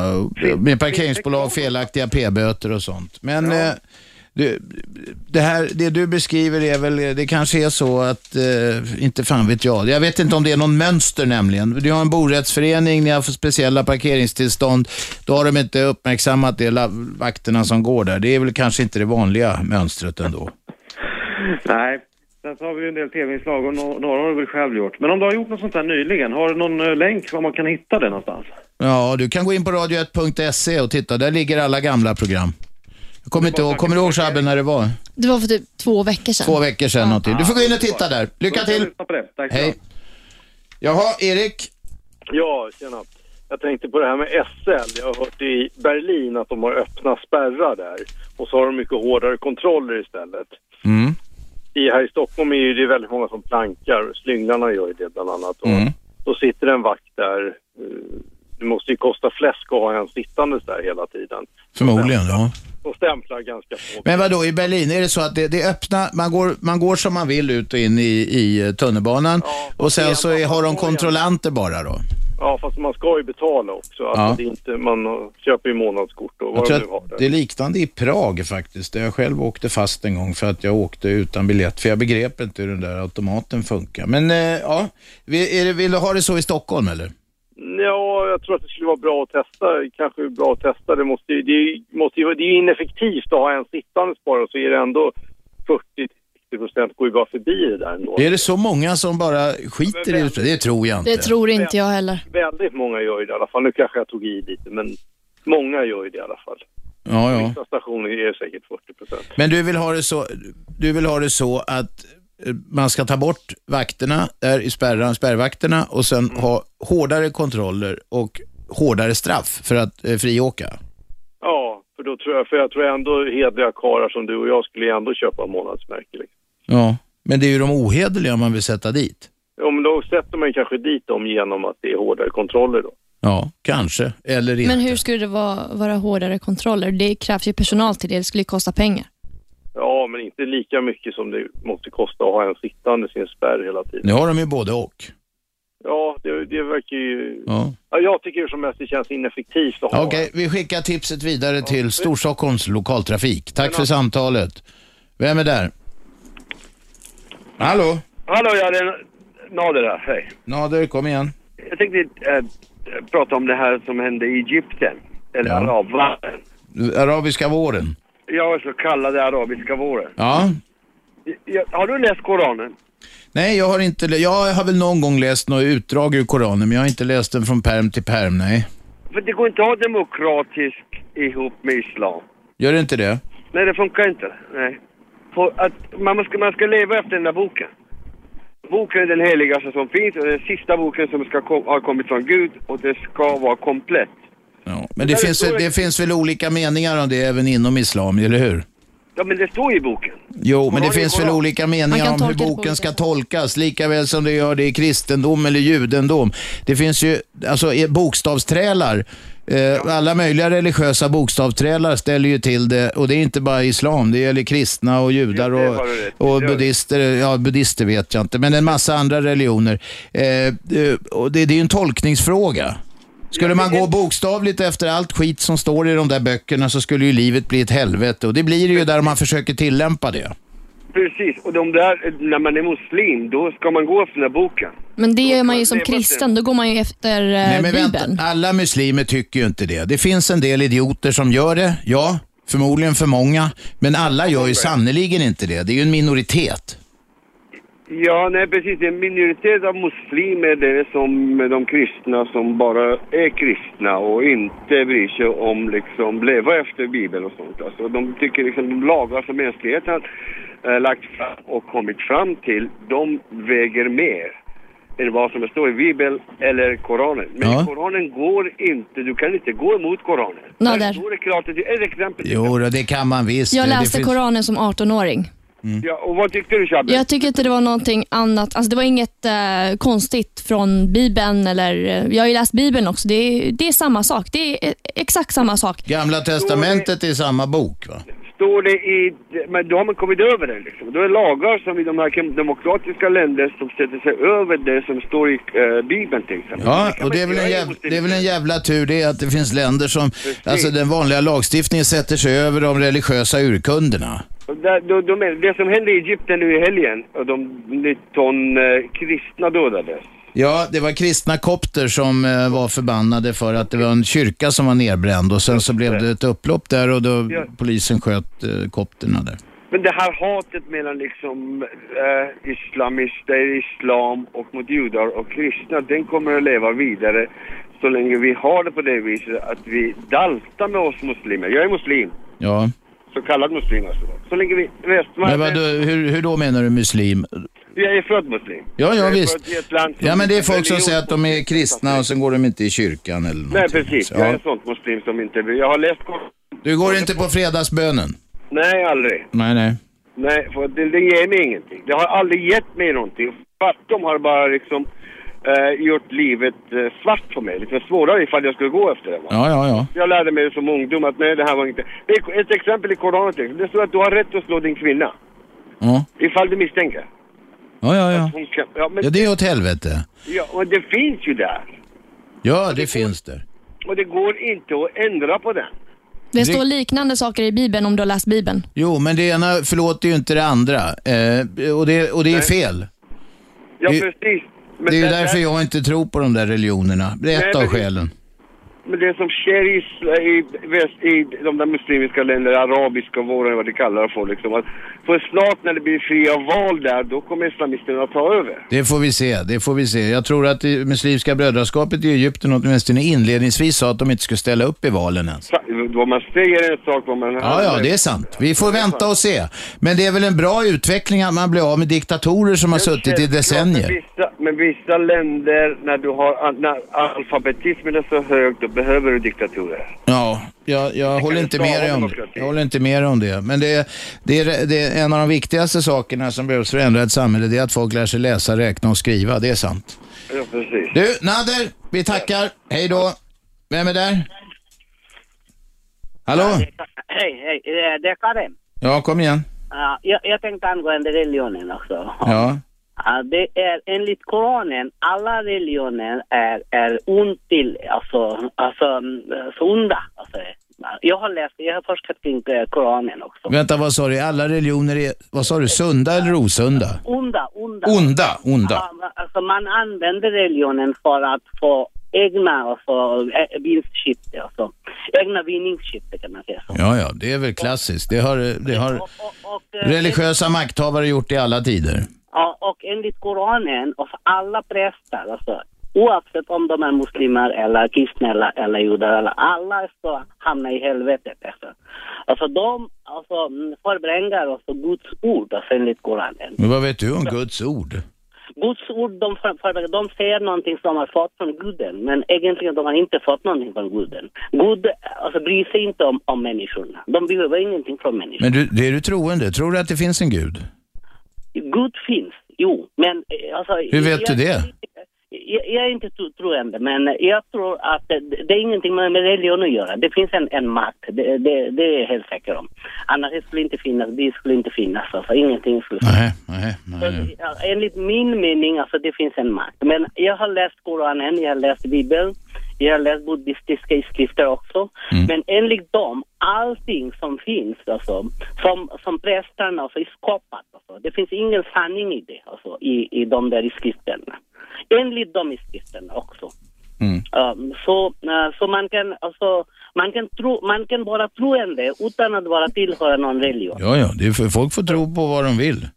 med parkeringsbolag, felaktiga p-böter och sånt. Men eh, du, det, här, det du beskriver är väl, det kanske är så att, eh, inte fan vet jag, jag vet inte om det är någon mönster nämligen. Du har en borättsförening, ni har speciella parkeringstillstånd, då har de inte uppmärksammat det, vakterna som går där. Det är väl kanske inte det vanliga mönstret ändå. Nej. Sen så har vi ju en del tv-inslag och no- några har du väl själv gjort. Men om du har gjort något sånt här nyligen, har du någon eh, länk var man kan hitta det någonstans? Ja, du kan gå in på radio1.se och titta. Där ligger alla gamla program. Jag kommer inte ihåg, kommer du ihåg Shabbe när det var? Det var för typ två veckor sedan. Två veckor sedan någonting. Du får gå in och titta där. Lycka till! Hej! Jaha, Erik? Ja, tjena. Jag tänkte på det här med SL. Jag har hört i Berlin att de har öppna spärrar där. Och så har de mycket hårdare kontroller istället. Mm. I, här i Stockholm är det väldigt många som plankar. Slynglarna gör ju det bland annat. Och Mm. Då sitter en vakt där. eh, Det måste ju kosta fläsk att ha en sittandes där hela tiden. Förmodligen, ja. Och stämplar ganska få. Men vad då i Berlin, är det så att det, det är öppna, man går, man går som man vill ut och in i, i tunnelbanan och sen så är, har de kontrollanter bara då? Ja, fast man ska ju betala också. Alltså Ja. det är inte, man köper ju månadskort och Jag vad de nu har där. det är liknande i Prag faktiskt, där jag själv åkte fast en gång för att jag åkte utan biljett, för jag begrep inte hur den där automaten funkar. Men eh, ja, det, vill du ha det så i Stockholm eller? Ja, jag tror att det skulle vara bra att testa. Kanske bra att testa. Det, måste ju, det, måste ju, det är ju ineffektivt att ha en sittande bara så är det ändå 40-60 procent går ju bara förbi det där ändå. Är det så många som bara skiter i det? Det tror jag inte. Det tror inte jag heller. Väldigt många gör ju det i alla fall. Nu kanske jag tog i lite, men många gör ju det i alla fall. Ja, ja. Vissa stationer är säkert 40 procent. Men du vill ha det så, du vill ha det så att eh, man ska ta bort vakterna där i spärran, spärrvakterna och sen Mm. ha hårdare kontroller och hårdare straff för att eh, friåka. Ja, för då tror jag, för jag tror ändå hedliga karlar som du och jag skulle ändå köpa månadsmärke. Liksom. Ja, men det är ju de ohederliga man vill sätta dit. Ja, men då sätter man ju kanske dit dem genom att det är hårdare kontroller då. Ja, kanske. Eller inte. Men hur skulle det vara, vara hårdare kontroller? Det krävs ju personal till det. Det skulle ju kosta pengar. Ja, men inte lika mycket som det måste kosta att ha en sittande sin spärr hela tiden. Nu har de ju både och. Ja, det, det verkar ju... Ja. Ja, jag tycker som helst det känns ineffektivt att ha Okej, vi skickar tipset vidare till Storstockholms lokaltrafik. Tack för samtalet. Vem är där? Hallå? Hallå, ja, det är Nader här. Hej. Nader, kom igen. Jag tänkte eh, prata om det här som hände i Egypten. Eller Ja. arabvärlden. Arabiska våren. Ja, så kallade arabiska våren. Ja. Ja, har du läst Koranen? Nej, jag har inte lä- Jag har väl någon gång läst något utdrag ur Koranen, men jag har inte läst den från perm till perm, nej. För det går inte att ha demokratisk ihop med islam. Gör det inte det? Nej, det funkar inte. Nej. För att man, ska, man ska leva efter den där boken. Boken är den heligaste som finns och den sista boken som ska kom, har kommit från Gud och det ska vara komplett. Men det finns, väl, det finns väl olika meningar om det även inom islam, eller hur? Ja, men det står i boken. Jo, men det finns väl olika meningar om hur det på boken ska tolkas, lika väl som det gör det i kristendom eller judendom. Det finns ju, alltså bokstavsträlar, alla möjliga religiösa bokstavsträlar ställer ju till det, och det är inte bara islam, det gäller kristna och judar och, och buddister, ja buddister vet jag inte, men en massa andra religioner. Eh, eh, och det, det är ju en tolkningsfråga. Skulle man gå bokstavligt efter allt skit som står i de där böckerna så skulle ju livet bli ett helvete och det blir det ju där man försöker tillämpa det. Precis, och de där, när man är muslim, då ska man gå efter den här boken. Men det gör man ju som kristen, då går man ju efter eh, Nej men Bibeln. vänta, alla muslimer tycker ju inte det. Det finns en del idioter som gör det, ja, förmodligen för många, men alla gör ju sannoliken inte det. Det är ju en minoritet. Ja, nej precis. En minoritet av muslimer, det är som de kristna som bara är kristna och inte bryr sig om liksom leva efter Bibeln och sånt. Alltså, de tycker liksom de lagar som mänskligheten eh, lagt fram och kommit fram till, de väger mer än vad som står i Bibeln eller Koranen. Men Ja. Koranen går inte, du kan inte gå emot Koranen. Nader. Där står det klart, att- ett exempel. Jo, det kan man visst. Jag Det läste finns- Koranen som 18-åring. Ja, och vad tyckte du Shabbe? Jag tycker inte det var någonting annat. Alltså det var inget eh, konstigt från Bibeln. Eller, eh, jag har ju läst Bibeln också. Det är, det är samma sak. Det är eh, exakt samma sak. Gamla testamentet är samma bok va? Står det i, men då har man kommit över det liksom. Då är lagar som i de här demokratiska länder som sätter sig över det som står i eh, Bibeln till exempel. Ja, och det är, väl en jävla, det är väl en jävla tur det att det finns länder som, alltså den vanliga lagstiftningen sätter sig över de religiösa urkunderna. Där, de, det som hände i Egypten nu i helgen, och de 19 eh, kristna dödades. Ja, det var kristna kopter som eh, var förbannade för att det var en kyrka som var nedbränd och sen så blev det ett upplopp där och då Ja. polisen sköt eh, kopterna där. Men det här hatet mellan liksom eh, islamister, islam och mot judar och kristna, den kommer att leva vidare så länge vi har det på det viset att vi daltar med oss muslimer. Jag är muslim, Ja, så kallad muslim alltså. Så länge vi men västmarken... vad, hur, hur då menar du muslim? Jag är född muslim. Ja, ja Jag visst. Ja, men det är folk som säger att de är kristna och sen går de inte i kyrkan eller Nej, någonting. precis. Ja. Jag är en sån muslim som inte... Jag har läst. Du går inte på fredagsbönen? Nej, aldrig. Nej, nej. Nej, för det, det ger mig ingenting. Det har aldrig gett mig någonting. Tvärtom har bara liksom eh, gjort livet eh, svart för mig. Lite svårare ifall jag skulle gå efter det. Va? Ja, ja, ja. Jag lärde mig som ungdom att nej, det här var inte... Det är ett exempel i Koranen. Det står att du har rätt att slå din kvinna. Ja, Ifall du misstänker. Ja, ja. ja. Kan, ja, men, Ja, det är åt helvete. ja, och det finns ju där. Ja, det finns det. Och det går inte att ändra på den. Det står liknande saker i Bibeln om du har läst Bibeln. Jo, men det ena förlåter ju inte det andra. Eh, och, det, och det är fel. Ja, Det- precis. Men det är ju det- därför jag inte tror på de där religionerna. Det är Nej, ett av men det- skälen. Men det som sker i, i, väst, i de där muslimska länderna, arabiska våren, vad de kallar det för liksom. Att för snart när det blir fria val där, då kommer islamisterna att ta över. Det får vi se, det får vi se. Jag tror att det Muslimska brödraskapet i Egypten åtminstone inledningsvis sa att de inte skulle ställa upp i valen ens. Vad man säger är en sak, vad man... Ja, ja, det är sant. Vi får vänta och se. Men det är väl en bra utveckling att man blir av med diktatorer som har suttit i Men decennier. vissa, men vissa länder, när du har, när alfabetismen är så hög, då behöver du diktatorer. Ja, jag, jag håller inte med dig om. Jag håller inte med dig om det. Men det är, det, är, det är en av de viktigaste sakerna som behövs för att ändra ett samhälle, det är att folk lär sig läsa, räkna och skriva. Det är sant. Ja, precis. Du, Nader, vi tackar. Hej då. Vem är där? Hallå? Hej, hej. Det är Karim. Ja, kom igen. Ja, jag, jag tänkte angående religionen också. Ja. Det är enligt Koranen, alla religioner är, är ont till, alltså, alltså mm, så onda. Alltså, jag har läst, jag har forskat kring eh, Koranen också. Vänta, vad sa du? Alla religioner är, vad sa du, sunda eller osunda? Onda, onda. Onda, onda. Alltså man använder religionen för att få egna alltså, eh, vinstsyfte, alltså, egna vinningssyfte kan man säga. Ja, ja, det är väl klassiskt. Det har, det har eh, religiösa makthavare gjort i alla tider. Ja, och enligt Koranen, och alla präster, alltså, oavsett om de är muslimer eller kristna eller, eller judar, eller alla ska hamna i helvetet. Alltså, alltså de alltså, mm, förvrängar alltså Guds ord alltså, enligt Koranen. Men vad vet du om Guds ord? Guds ord, de, för, de säger någonting som de har fått från guden, men egentligen de har inte fått någonting från guden. Gud alltså, bryr sig inte om, om människorna. De behöver ingenting från människorna. Men du, det är du troende? Tror du att det finns en gud? Gud finns, jo, men eh, alltså... Hur vet jag, du det? Jag, jag är inte tro, troende, men jag tror att det, det är ingenting med, med religion att göra. Det finns en, en makt, det, det, det är jag helt säker om. Annars det skulle inte finnas, det skulle inte finnas, alltså ingenting skulle Nej, nej, nej. Ja, enligt min mening, alltså det finns en makt. Men jag har läst Koranen, jag har läst Bibeln, jag har läst buddhistiska skrifter också. Men enligt dem, allting som finns, alltså, som, som prästerna alltså, är skapat, alltså, det finns ingen sanning i det, alltså, i, i de där skrifterna. Enligt de skrifterna också. Um, så, uh, så man kan alltså, man kan tro, man kan vara troende utan att vara tillhöra någon religion. Ja, ja, det är folk får tro på vad de vill.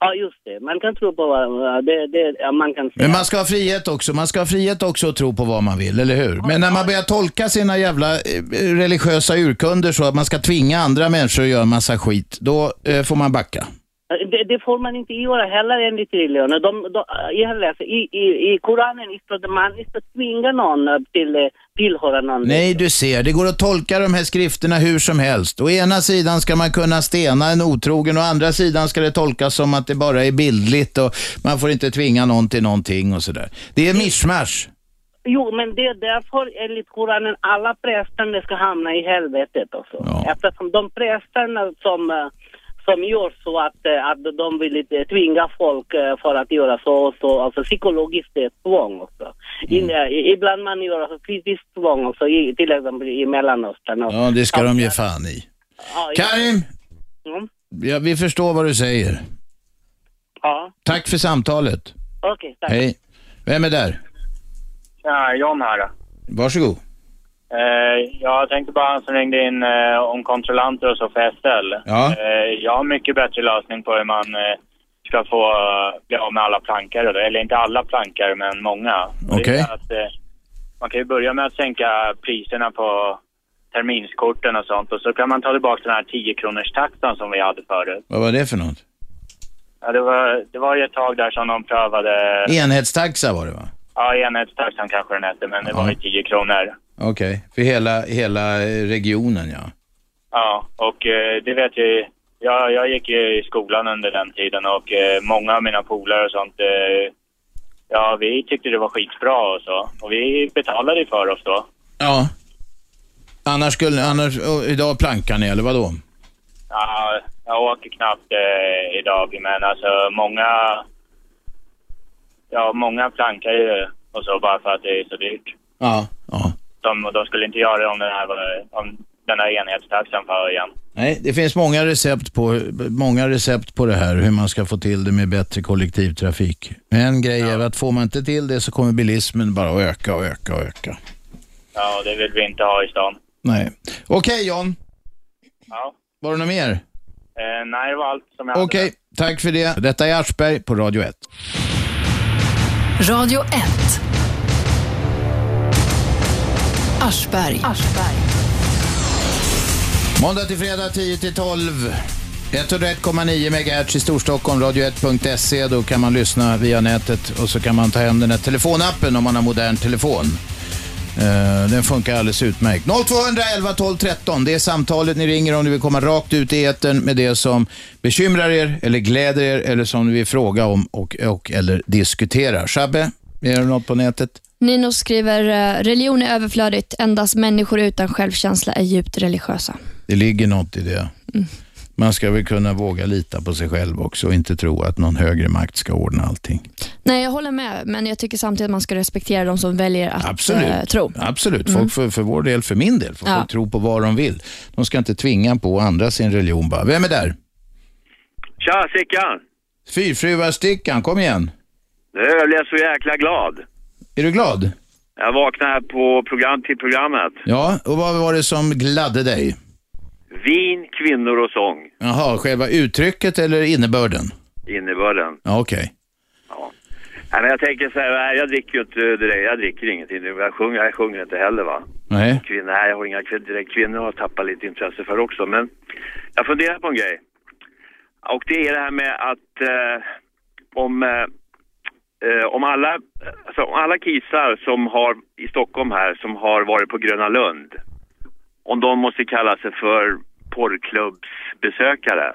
Ja, just det. Man kan tro på vad, det, det, ja, man kan säga. Men man ska ha frihet också. Man ska ha frihet också att tro på vad man vill, eller hur? Men när man börjar tolka sina jävla eh, religiösa urkunder så att man ska tvinga andra människor att göra en massa skit, då eh, får man backa. Det, det får man inte göra heller enligt religionen. De, de, jag har läst, i, i, i Koranen står man inte tvinga någon till eh, tillhöra någon. Nej, du ser, det går att tolka de här skrifterna hur som helst. Å ena sidan ska man kunna stena en otrogen, å andra sidan ska det tolkas som att det bara är bildligt och man får inte tvinga någon till någonting och sådär. Det är mischmasch. Jo, men det är därför enligt Koranen alla prästerna ska hamna i helvetet också. Eftersom de prästerna som, eh, som gör så att, eh, att de vill tvinga folk eh, för att göra så och så, alltså psykologiskt är tvång också. In, eh, ibland man gör alltså fysiskt tvång också, i, till exempel i Mellanöstern. och- Ja, det ska de ge fan i. Ja. Karim! Mm. Ja, vi förstår vad du säger. Ja, Tack för samtalet. okej, tack. Hej. Vem är där? Ja, John här. Varsågod. Eh, jag tänkte bara han som ringde in eh, om kontrollanter och så för SL. Ja. Eh, jag har mycket bättre lösning på hur man eh, ska få eh, bli av med alla plankar. Eller inte alla plankar, men många. Okej. att, eh, man kan ju börja med att sänka priserna på terminskorten och sånt. Och så kan man ta tillbaka den här 10 kronors taxan som vi hade förut. Vad var det för något? Ja, det, var, det var ju ett tag där som de prövade... Enhetstaxa var det va? Ja, enhetstaxan kanske den hette, men det var ju 10 kronor. Okej, för hela, hela regionen ja. Ja, och eh, det vet jag. Jag, jag gick ju i skolan under den tiden och eh, många av mina polare och sånt, eh, ja, vi tyckte det var skitbra och så. Och vi betalade ju för oss då. Ja. Annars skulle, annars, idag plankar ni eller vadå? Ja, jag åker knappt eh, idag, men alltså många, ja, många plankar ju och så bara för att det är så dyrt. Ja. De, de skulle inte göra det om den här, om den här enhetstaxan för igen. Nej, det finns många recept, på, många recept på det här, hur man ska få till det med bättre kollektivtrafik. Men en grej är att får man inte till det så kommer bilismen bara att öka och öka och öka. Ja, det vill vi inte ha i stan. Nej. Okej John, Ja. var det något mer? Eh, nej, det var allt som jag hade. Okej, tack för det. Detta är Aschberg på Radio 1. Radio 1. Aschberg. Måndag till fredag 10 till 12. 101,9 MHz i Storstockholm, radio1.se. Då kan man lyssna via nätet och så kan man ta hem den här telefonappen om man har modern telefon. Eh, den funkar alldeles utmärkt. 0211 12 13, det är samtalet ni ringer om ni vill komma rakt ut i etern med det som bekymrar er eller gläder er eller som ni vill fråga om och, och eller diskutera. Shabbe, är det något på nätet? Nino skriver, eh, religion är överflödigt. Endast människor utan självkänsla är djupt religiösa. Det ligger något i det. Man ska väl kunna våga lita på sig själv också och inte tro att någon högre makt ska ordna allting. Nej, jag håller med, men jag tycker samtidigt att man ska respektera de som väljer att Absolut. eh, tro. Absolut. Mm. Folk för, för vår del, för min del, får Ja. folk tro på vad de vill. De ska inte tvinga på andra sin religion bara. Vem är där? Tja, Sickan! Fyrfruar-stickan, kom igen. Du, Jag blev så jäkla glad. Är du glad? Jag vaknade här på program till programmet. Ja, och vad var det som gladde dig? Vin, kvinnor och sång. Jaha, själva uttrycket eller innebörden? Innebörden. Ja, okej. Nej, men jag tänker så här, nej, jag dricker ju inte direkt, jag dricker ingenting. Jag sjunger, jag sjunger inte heller va. Nej. Kvinnor, nej, jag har inga kvin- direkt kvinnor har jag tappat lite intresse för också. Men jag funderar på en grej. Och det är det här med att eh, om, eh, eh, om alla, alltså, om alla kisar som har i Stockholm här som har varit på Gröna Lund. Om de måste kalla sig för porrklubbsbesökare.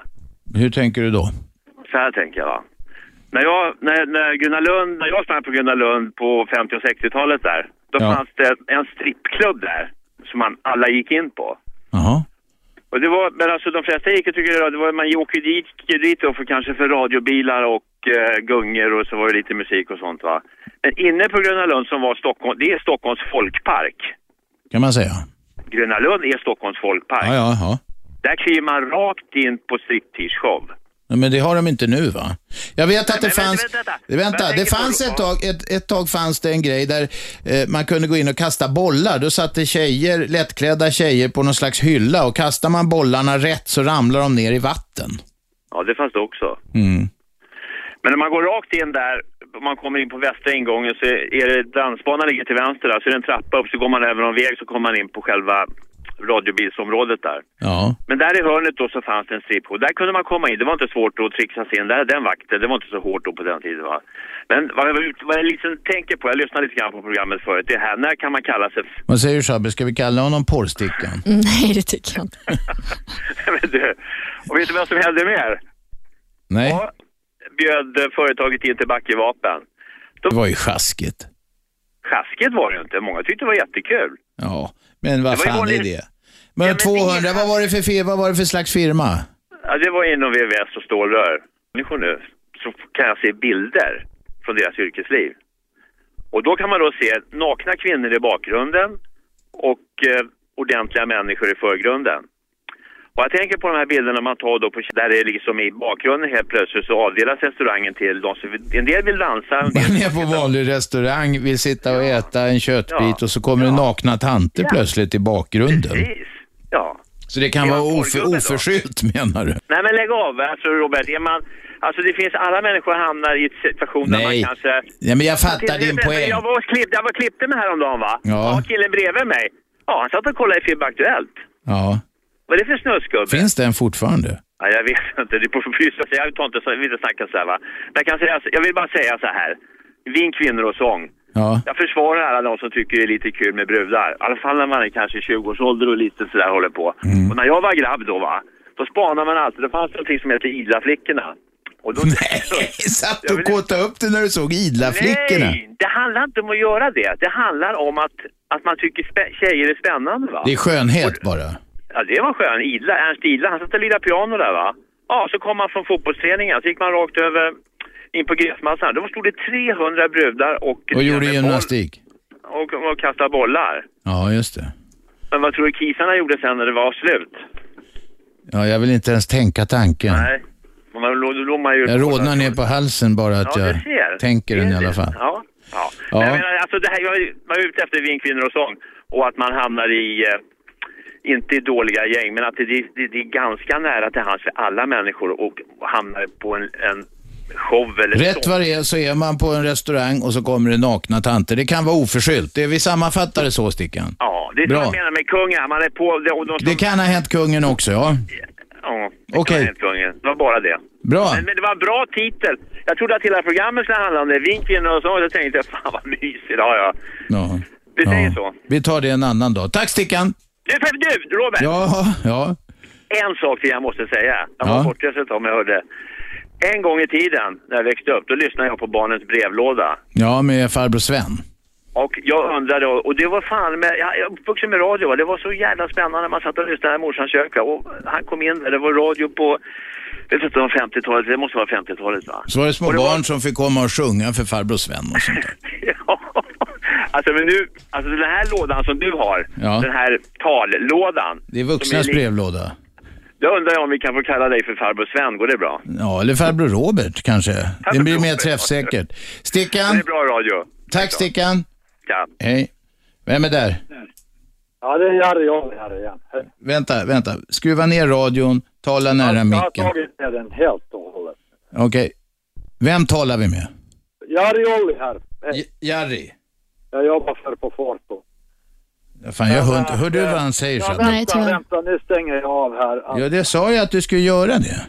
Hur tänker du då? Så här tänker jag. När jag, när, när Gröna Lund, när jag sprang på Gröna Lund på 50 och 60-talet där. Då Ja. fanns det en strippklubb där. Som man alla gick in på. Jaha. Och det var, men alltså de flesta gick och tyckte det var, man åker dit, dit då för kanske för radiobilar och eh, gungor och så var det lite musik och sånt va. Men inne på Gröna Lund som var Stockholm, det är Stockholms folkpark. Kan man säga. Gröna Lund är Stockholms folkpark. Ja, ja, ja. Där kliver man rakt in på striptease-show. Men det har de inte nu va? Jag vet att det fanns... vänta, det fanns ett tag, ett, ett tag fanns det en grej där eh, man kunde gå in och kasta bollar. Då satte tjejer, lättklädda tjejer på någon slags hylla och kastar man bollarna rätt så ramlar de ner i vatten. Ja, det fanns det också. Mm. Men när man går rakt in där, om man kommer in på västra ingången så är det dansbanan ligger till vänster där, så är det en trappa upp så går man över någon väg så kommer man in på själva radiobilsområdet där. Ja. Men där i hörnet då så fanns det en strippjour. Där kunde man komma in. Det var inte svårt att trixa sig in. Där, den vakten, det var inte så hårt då på den tiden va. Men vad jag, vad jag liksom tänker på, jag lyssnade lite grann på programmet förut, det här, när kan man kalla sig... Vad säger du Shabbe, ska vi kalla honom porrstickan? Nej, det tycker jag inte. Men du, och vet du vad som hände mer? Nej, Bjöd företaget in till Backevapen. det var ju sjaskigt. Sjaskigt var det inte. Många tyckte det var jättekul. Ja, men vad fan är vanligt- det? Men 200, vad var det för, vad var det för slags firma? Ja, det var inom VVS och stålrör. Människor nu, så kan jag se bilder från deras yrkesliv. Och då kan man då se nakna kvinnor i bakgrunden och eh, ordentliga människor i förgrunden. Och jag tänker på de här bilderna man tar då på, där det är liksom i bakgrunden helt plötsligt så avdelas restaurangen till de som, en del vill dansa, en del Man är på vanlig restaurang, vill sitta och äta en köttbit och så kommer det nakna tanter plötsligt i bakgrunden. Precis. Ja. Så det kan Det vara var of då. oförskyllt menar du? Nej men lägg av, alltså Robert, är man, alltså det finns, alla människor hamnar i en situation där Nej. man kanske... Ja, men jag fattar din poäng. Jag var, klipp, jag var klippte mig häromdagen va? Ja. killen bredvid mig. Ja, han satt och kollade i FIB Aktuellt. Ja. Vad är det för snusgubbe? Finns den fortfarande? Ja, jag vet inte, det får bry sig. Jag tar inte jag vill inte snacka så här va. Jag kan säga, jag vill bara säga så här. Vin, kvinnor och sång. Ja. Jag försvarar alla de som tycker det är lite kul med brudar. I alla fall när man är kanske i 20-årsålder och lite sådär håller på. Mm. Och när jag var grabb då va, då spanar man alltid. Det fanns någonting som heter Idla-flickorna. Och då, Nej, satt du och kåtade upp det när du såg Idla-flickorna? Nej, det handlar inte om att göra det. Det handlar om att, att man tycker tjejer är spännande va. Det är skönhet bara. Ja, det var skön. Idla, Ernst Idla, han satt och lirade piano där va. Ja, så kom man från fotbollsträningen, så gick man rakt över in på gräsmattan. Då stod det 300 brudar och... Och gjorde gymnastik. Och, och kastade bollar. Ja, just det. Men vad tror du kisarna gjorde sen när det var slut? Ja, jag vill inte ens tänka tanken. Nej. Man, då låg man ju... Jag rodnar ner på halsen bara att Ja, jag tänker den i alla fall. Ja. ja. Ja. Men jag menar, alltså det här, jag var ute efter vin, kvinnor och sång. Och att man hamnar i, eh, inte i dåliga gäng, men att det, det, det är ganska nära till hands för alla människor och hamnar på en, en show eller Rätt vad det är så är man på en restaurang och så kommer det nakna tanter. Det kan vara oförskyllt. Det vi sammanfattar det så, Stickan. Ja, det är Bra. så jag menar med kungen. Man är på... Det, de som, Det kan ha hänt kungen också, ja. Ja, det Okej. kan ha hänt kungen. Det var bara det. Bra. Men, men det var en bra titel. Jag trodde att hela programmet skulle handla om det. Vin, kvinnor och sång. Jag tänkte, fan vad mysigt. Ja, ja. ja. Vi säger ja. så. Vi tar det en annan dag. Tack Stickan! Du, du Robert! Ja, ja. En sak till jag måste säga. Jag var Ja. men jag hörde. En gång i tiden när jag växte upp, då lyssnade jag på Barnens brevlåda. Ja, med farbror Sven. Och jag undrade, och det var fan med, jag jag är uppvuxen med radio, det var så jävla spännande. Man satt och lyssnade i morsans kök och han kom in det var radio på, jag vet inte om 50-talet, det måste vara 50-talet va? Så var det små det var- barn som fick komma och sjunga för farbror Sven och sånt där. Alltså men nu, alltså den här lådan som du har, Ja. den här tallådan. Det är vuxnas som är li- brevlåda. Då undrar jag om vi kan få kalla dig för farbror Sven, går det bra? Ja, eller farbror Robert kanske. Det blir mer träffsäkert. Det Stickan, är bra radio. tack Stickan. Ja. Hej. Vem är där? Ja, det är Jari Olli här igen. Vänta, vänta. Skruva ner radion, tala nära Jag har micken. tagit ner den helt och hållet. Okej. Vem talar vi med? Jari Olli här. J- Jari? Jag jobbar för på Forto. Ja, Fan, jag hör inte. Hör du vad han säger? Ja, så att- vänta, vänta, nu stänger jag av här. Ja, det sa jag att du skulle göra det.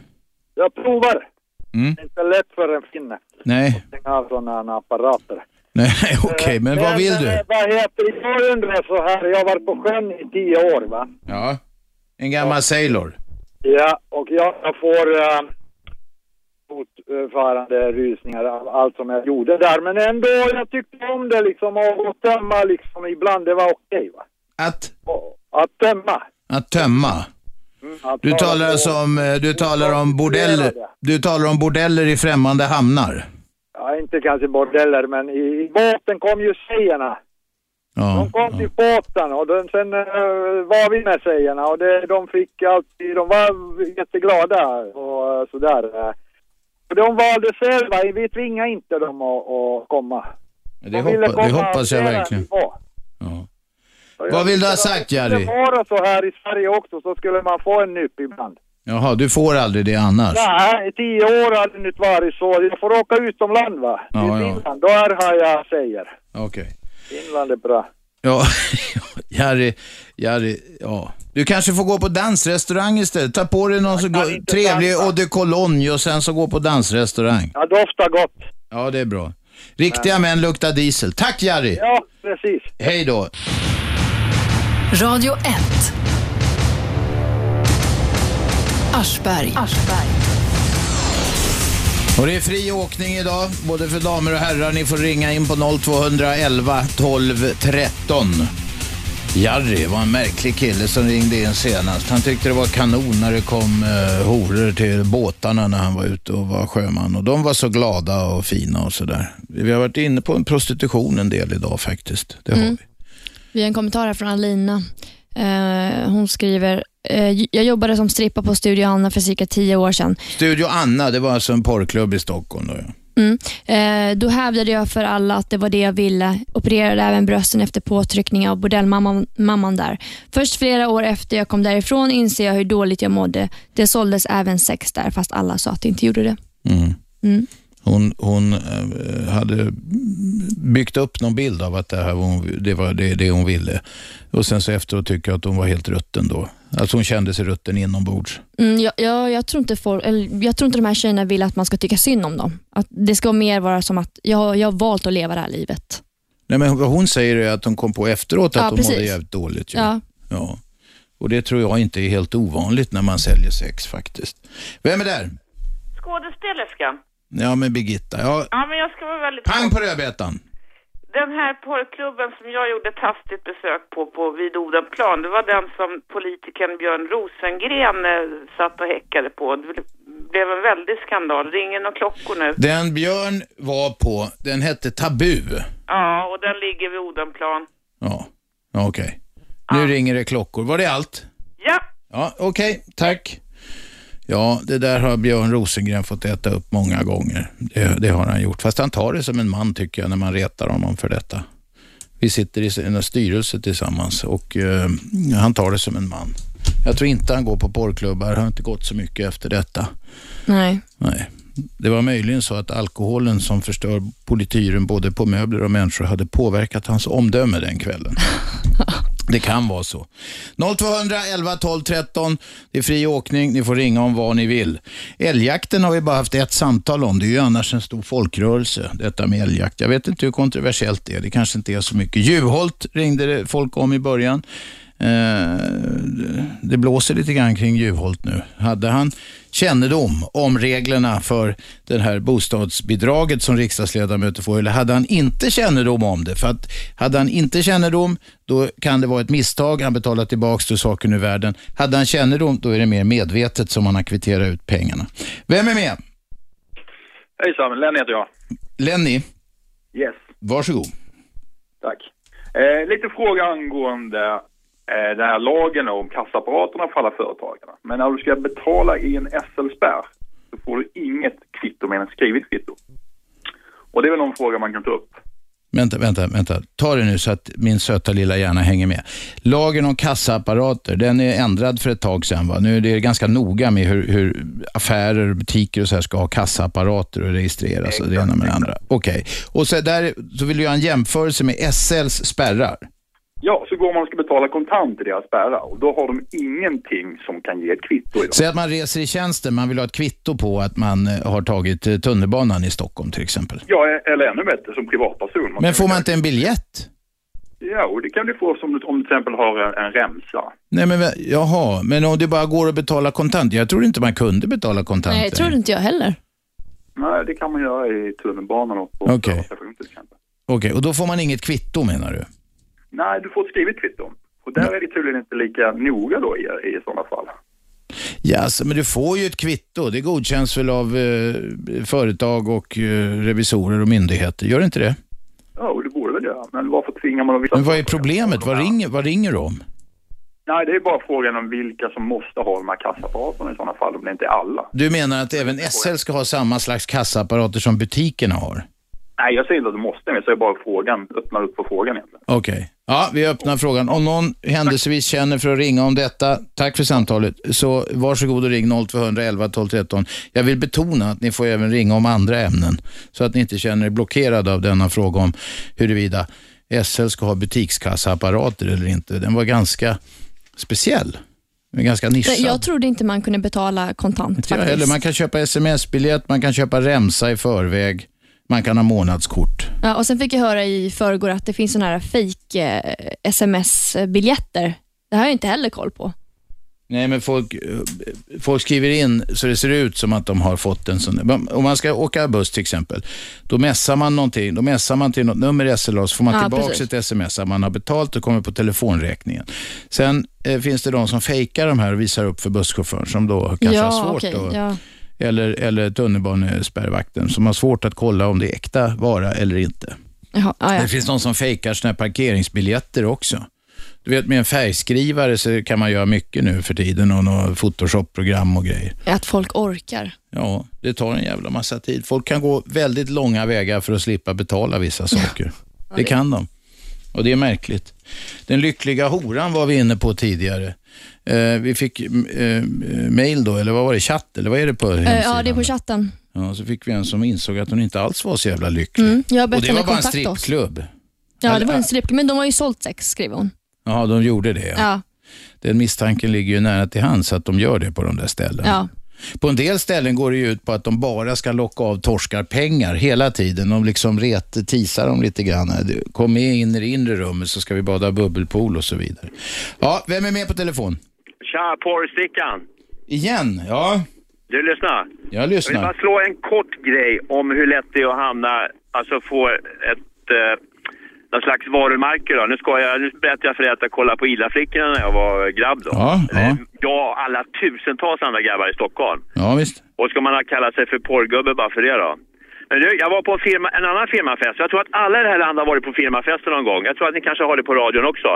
Jag provar. Mm. Det är inte lätt för en finne Nej, att stänga av sådana här apparater. nej, okej, men vad vill du? eh, Vad heter? Jag undrar så här, jag har varit på sjön i tio år va? Ja, en gammal sailor. Ja, och jag, jag får uh, fortfarande rysningar av allt som jag gjorde där. Men ändå, jag tyckte om det liksom och, och tömma liksom ibland, det var okej va? Att? Och, att tömma. Att tömma. Mm, att Du ta talar alltså om, eh, du talar om bordeller, du talar om bordeller i främmande hamnar. Ja, inte kanske bordeller, men i, i båten kom ju tjejerna. Ja, De kom till båten och den, sen eh, var vi med tjejerna och det, de fick alltid, de var jätteglada och eh, sådär. Och de valde själva, vi tvingade inte dem att, att komma. det, De hoppa, det komma hoppas jag verkligen. var. Jag Vad vill du ha sagt, det Jerry? skulle vara så här i Sverige också, så skulle man få en nypp ibland. Jaha, du får aldrig det annars? Nej, i tio år har det nu varit så. Jag får åka utomland va? Ja, Till ja. Finland, där har jag säger. Okej. Finland är bra. Ja, Jari, Jari, ja. Du kanske får gå på dansrestaurang istället. Ta på dig någon så go- trevlig eau de cologne och sen så gå på dansrestaurang. Ja, doftar gott. Ja, det är bra. Riktiga män luktar diesel. Tack Jari! Ja, precis. Hej då! Radio 1. Aschberg. Och det är fri åkning idag, både för damer och herrar. Ni får ringa in på 0211 12 13. Jari var en märklig kille som ringde in senast. Han tyckte det var kanon när det kom eh, horor till båtarna när han var ute och var sjöman. Och de var så glada och fina och sådär. Vi har varit inne på en prostitution en del idag faktiskt. Det har Mm. vi. Vi har en kommentar här från Alina. Eh, hon skriver, eh, jag jobbade som strippa på Studio Anna för cirka tio år sedan. Studio Anna, det var alltså en porrklubb i Stockholm då. Ja. Mm. Eh, då hävdade jag för alla att det var det jag ville. Opererade även brösten efter påtryckning av bordellmamman mamman där. Först flera år efter jag kom därifrån inser jag hur dåligt jag mådde. Det såldes även sex där, fast alla sa att det inte gjorde det. Mm. Mm. Hon, hon eh, hade byggt upp någon bild av att det, här var hon, det var det, det hon ville. Och sen så efteråt tycker jag att hon var helt rutten då. Alltså hon kände sig rutten inombords. Mm, jag, jag, jag, tror inte folk, eller, jag tror inte de här tjejerna vill att man ska tycka synd om dem. Att det ska mer vara som att jag, jag har valt att leva det här livet. Nej, men vad hon säger är att hon kom på efteråt att Ja, hon mådde precis. jävligt dåligt. ju. Ja. Ja. Och det tror jag inte är helt ovanligt när man säljer sex faktiskt. Vem är där? Skådespelerskan. Ja, men Birgitta. Ja, Ja, men jag ska vara väldigt... pang på rödbetan. Den här porrklubben som jag gjorde ett hastigt besök på, på vid Odenplan, det var den som politikern Björn Rosengren eh, satt och häckade på. Det blev en väldig skandal. Ringer några klockor nu? Den Björn var på, den hette Tabu. Ja, och den ligger vid Odenplan. Ja, ja okej. Nu ringer det klockor. Var det allt? Ja. Ja, okej. Tack. Ja, det där har Björn Rosengren fått äta upp många gånger. Det, det har han gjort. Fast han tar det som en man tycker jag när man retar honom för detta. Vi sitter i en styrelse tillsammans och eh, han tar det som en man. Jag tror inte han går på porrklubbar. Han har inte gått så mycket efter detta. Nej. Nej. Det var möjligen så att alkoholen som förstör polityren både på möbler och människor hade påverkat hans omdöme den kvällen. Det kan vara så. 0200 11 12 13. Det är fri åkning. Ni får ringa om vad ni vill. Älgjakten har vi bara haft ett samtal om. Det är ju annars en stor folkrörelse, detta med älgjakt. Jag vet inte hur kontroversiellt det är. Det kanske inte är så mycket. Juholt ringde det folk om i början. Eh, det blåser lite grann kring Juholt nu. Hade han kännedom om reglerna för det här bostadsbidraget som riksdagsledamöter får, eller hade han inte kännedom om det? För att hade han inte kännedom, då kan det vara ett misstag. Han betalar tillbaka till saken ur världen. Hade han kännedom, då är det mer medvetet som han har kvitterat ut pengarna. Vem är med? Hejsan, Lenny heter jag. Lenny, Yes, varsågod. tack. Eh, lite fråga angående eh, den här lagen om kassaapparaterna för alla företagarna. Men när du ska betala i en SL-spärr så får du inget kvitto med en skrivet kvitto. Och det är väl någon fråga man kan ta upp. Vänta, vänta, vänta. Ta det nu så att min söta lilla hjärna hänger med. Lagen om kassaapparater, den är ändrad för ett tag sedan. Va? Nu är det ganska noga med hur, hur affärer, butiker och så här ska ha kassaapparater och registreras och det ena med det andra. Okej. Och så, där, så vill du göra en jämförelse med SLs spärrar. Ja, så går man och ska betala kontant i deras spärrar och då har de ingenting som kan ge ett kvitto idag. Säg att man reser i tjänsten, man vill ha ett kvitto på att man eh, har tagit eh, tunnelbanan i Stockholm till exempel. Ja, eller ännu bättre som privatperson. Man Men får man inte en biljett? Ja, och det kan du få som, om du till exempel har en, en remsa. Nej men jaha, men om det bara går att betala kontant. Jag tror inte man kunde betala kontant. Nej, det tror inte jag heller. Nej, det kan man göra i tunnelbanan och på Okej. station till exempel. Okej, och då får man inget kvitto menar du? Nej, du får ett skrivet kvitto. Och där är det tydligen inte lika noga då i, i sådana fall. Ja, alltså, men du får ju ett kvitto. Det godkänns väl av eh, företag och eh, revisorer och myndigheter. Gör det inte det? Ja, och det borde väl göra. Men varför tvingar man vissa... Men vad är problemet? Vad ringer, vad ringer de om? Nej, det är bara frågan om vilka som måste ha de här kassaapparaterna i sådana fall, om det inte är alla. Du menar att även SL ska ha samma slags kassaapparater som butikerna har? Nej, jag säger inte att du måste, men jag säger bara frågan, öppnar upp på frågan egentligen. Okej. Ja, vi öppnar frågan. Om någon händelsevis känner för att ringa om detta, tack för samtalet, så varsågod och ring 0211 12 13. Jag vill betona att ni får även ringa om andra ämnen, så att ni inte känner er blockerade av denna fråga om huruvida SL ska ha butikskassaapparater eller inte. Den var ganska speciell. Ganska nischad. Jag trodde inte man kunde betala kontant Inte faktiskt. heller. Man kan köpa sms-biljett, man kan köpa remsa i förväg, man kan ha månadskort. Ja, och sen fick jag höra i förrgår att det finns såna här fake eh, sms-biljetter. Det har jag inte heller koll på. Nej, men folk, eh, folk skriver in så det ser ut som att de har fått en sån. Om man ska åka buss till exempel, då mässar man någonting. Då mässar man till något nummer i SLA så får man Ja, tillbaka precis. ett sms att man har betalt och kommer på telefonräkningen. Sen eh, finns det de som fejkar de här och visar upp för busschauffören som då kanske ja, har svårt okej, att ja. Eller, eller tunnelbanespärrvakten som har svårt att kolla om det är äkta vara eller inte. Jaha, ja, ja. Det finns de som fejkar här parkeringsbiljetter också. Du vet med en färgskrivare så kan man göra mycket nu för tiden och några Photoshop-program och grejer. Att folk orkar. Ja, det tar en jävla massa tid. Folk kan gå väldigt långa vägar för att slippa betala vissa saker. det kan de. Och det är märkligt. Den lyckliga horan var vi inne på tidigare. Eh, vi fick eh, mail då, eller vad var det, chatt, eller vad är det på Eh, hemsidan? ja, det är på chatten. Ja, så fick vi en som insåg att hon inte alls var så jävla lycklig. Mm, jag och det var bara en strippklubb. Ja, det var en strippklubb, men de har ju sålt sex, skriver hon. Ja, de gjorde det. Ja. Ja, Den misstanken ligger ju nära till hands att de gör det på de där ställena. ja. På en del ställen går det ut på att de bara ska locka av torskar pengar hela tiden. De liksom ret, tisar dem lite grann. Kom med in i det inre rummet så ska vi bada bubbelpool och så vidare. Ja, vem är med på telefon? Tja, porrstickan. Igen? Ja, Du, lyssna. jag Jag vill lyssnar. bara slå en kort grej om hur lätt det är att hamna, alltså få ett, eh, någon slags varumärke då. Nu, ska jag, nu berättar jag för dig att jag kollade på Ila-flickorna när jag var grabb då. Ja, ja, Jag alla tusentals andra grabbar i Stockholm. ja visst. Och ska man ha kallat sig för porrgubbe bara för det då? Men du, jag var på en, firma, en annan firmafest. Jag tror att alla i det här landet har varit på firmafester någon gång. Jag tror att ni kanske har det på radion också.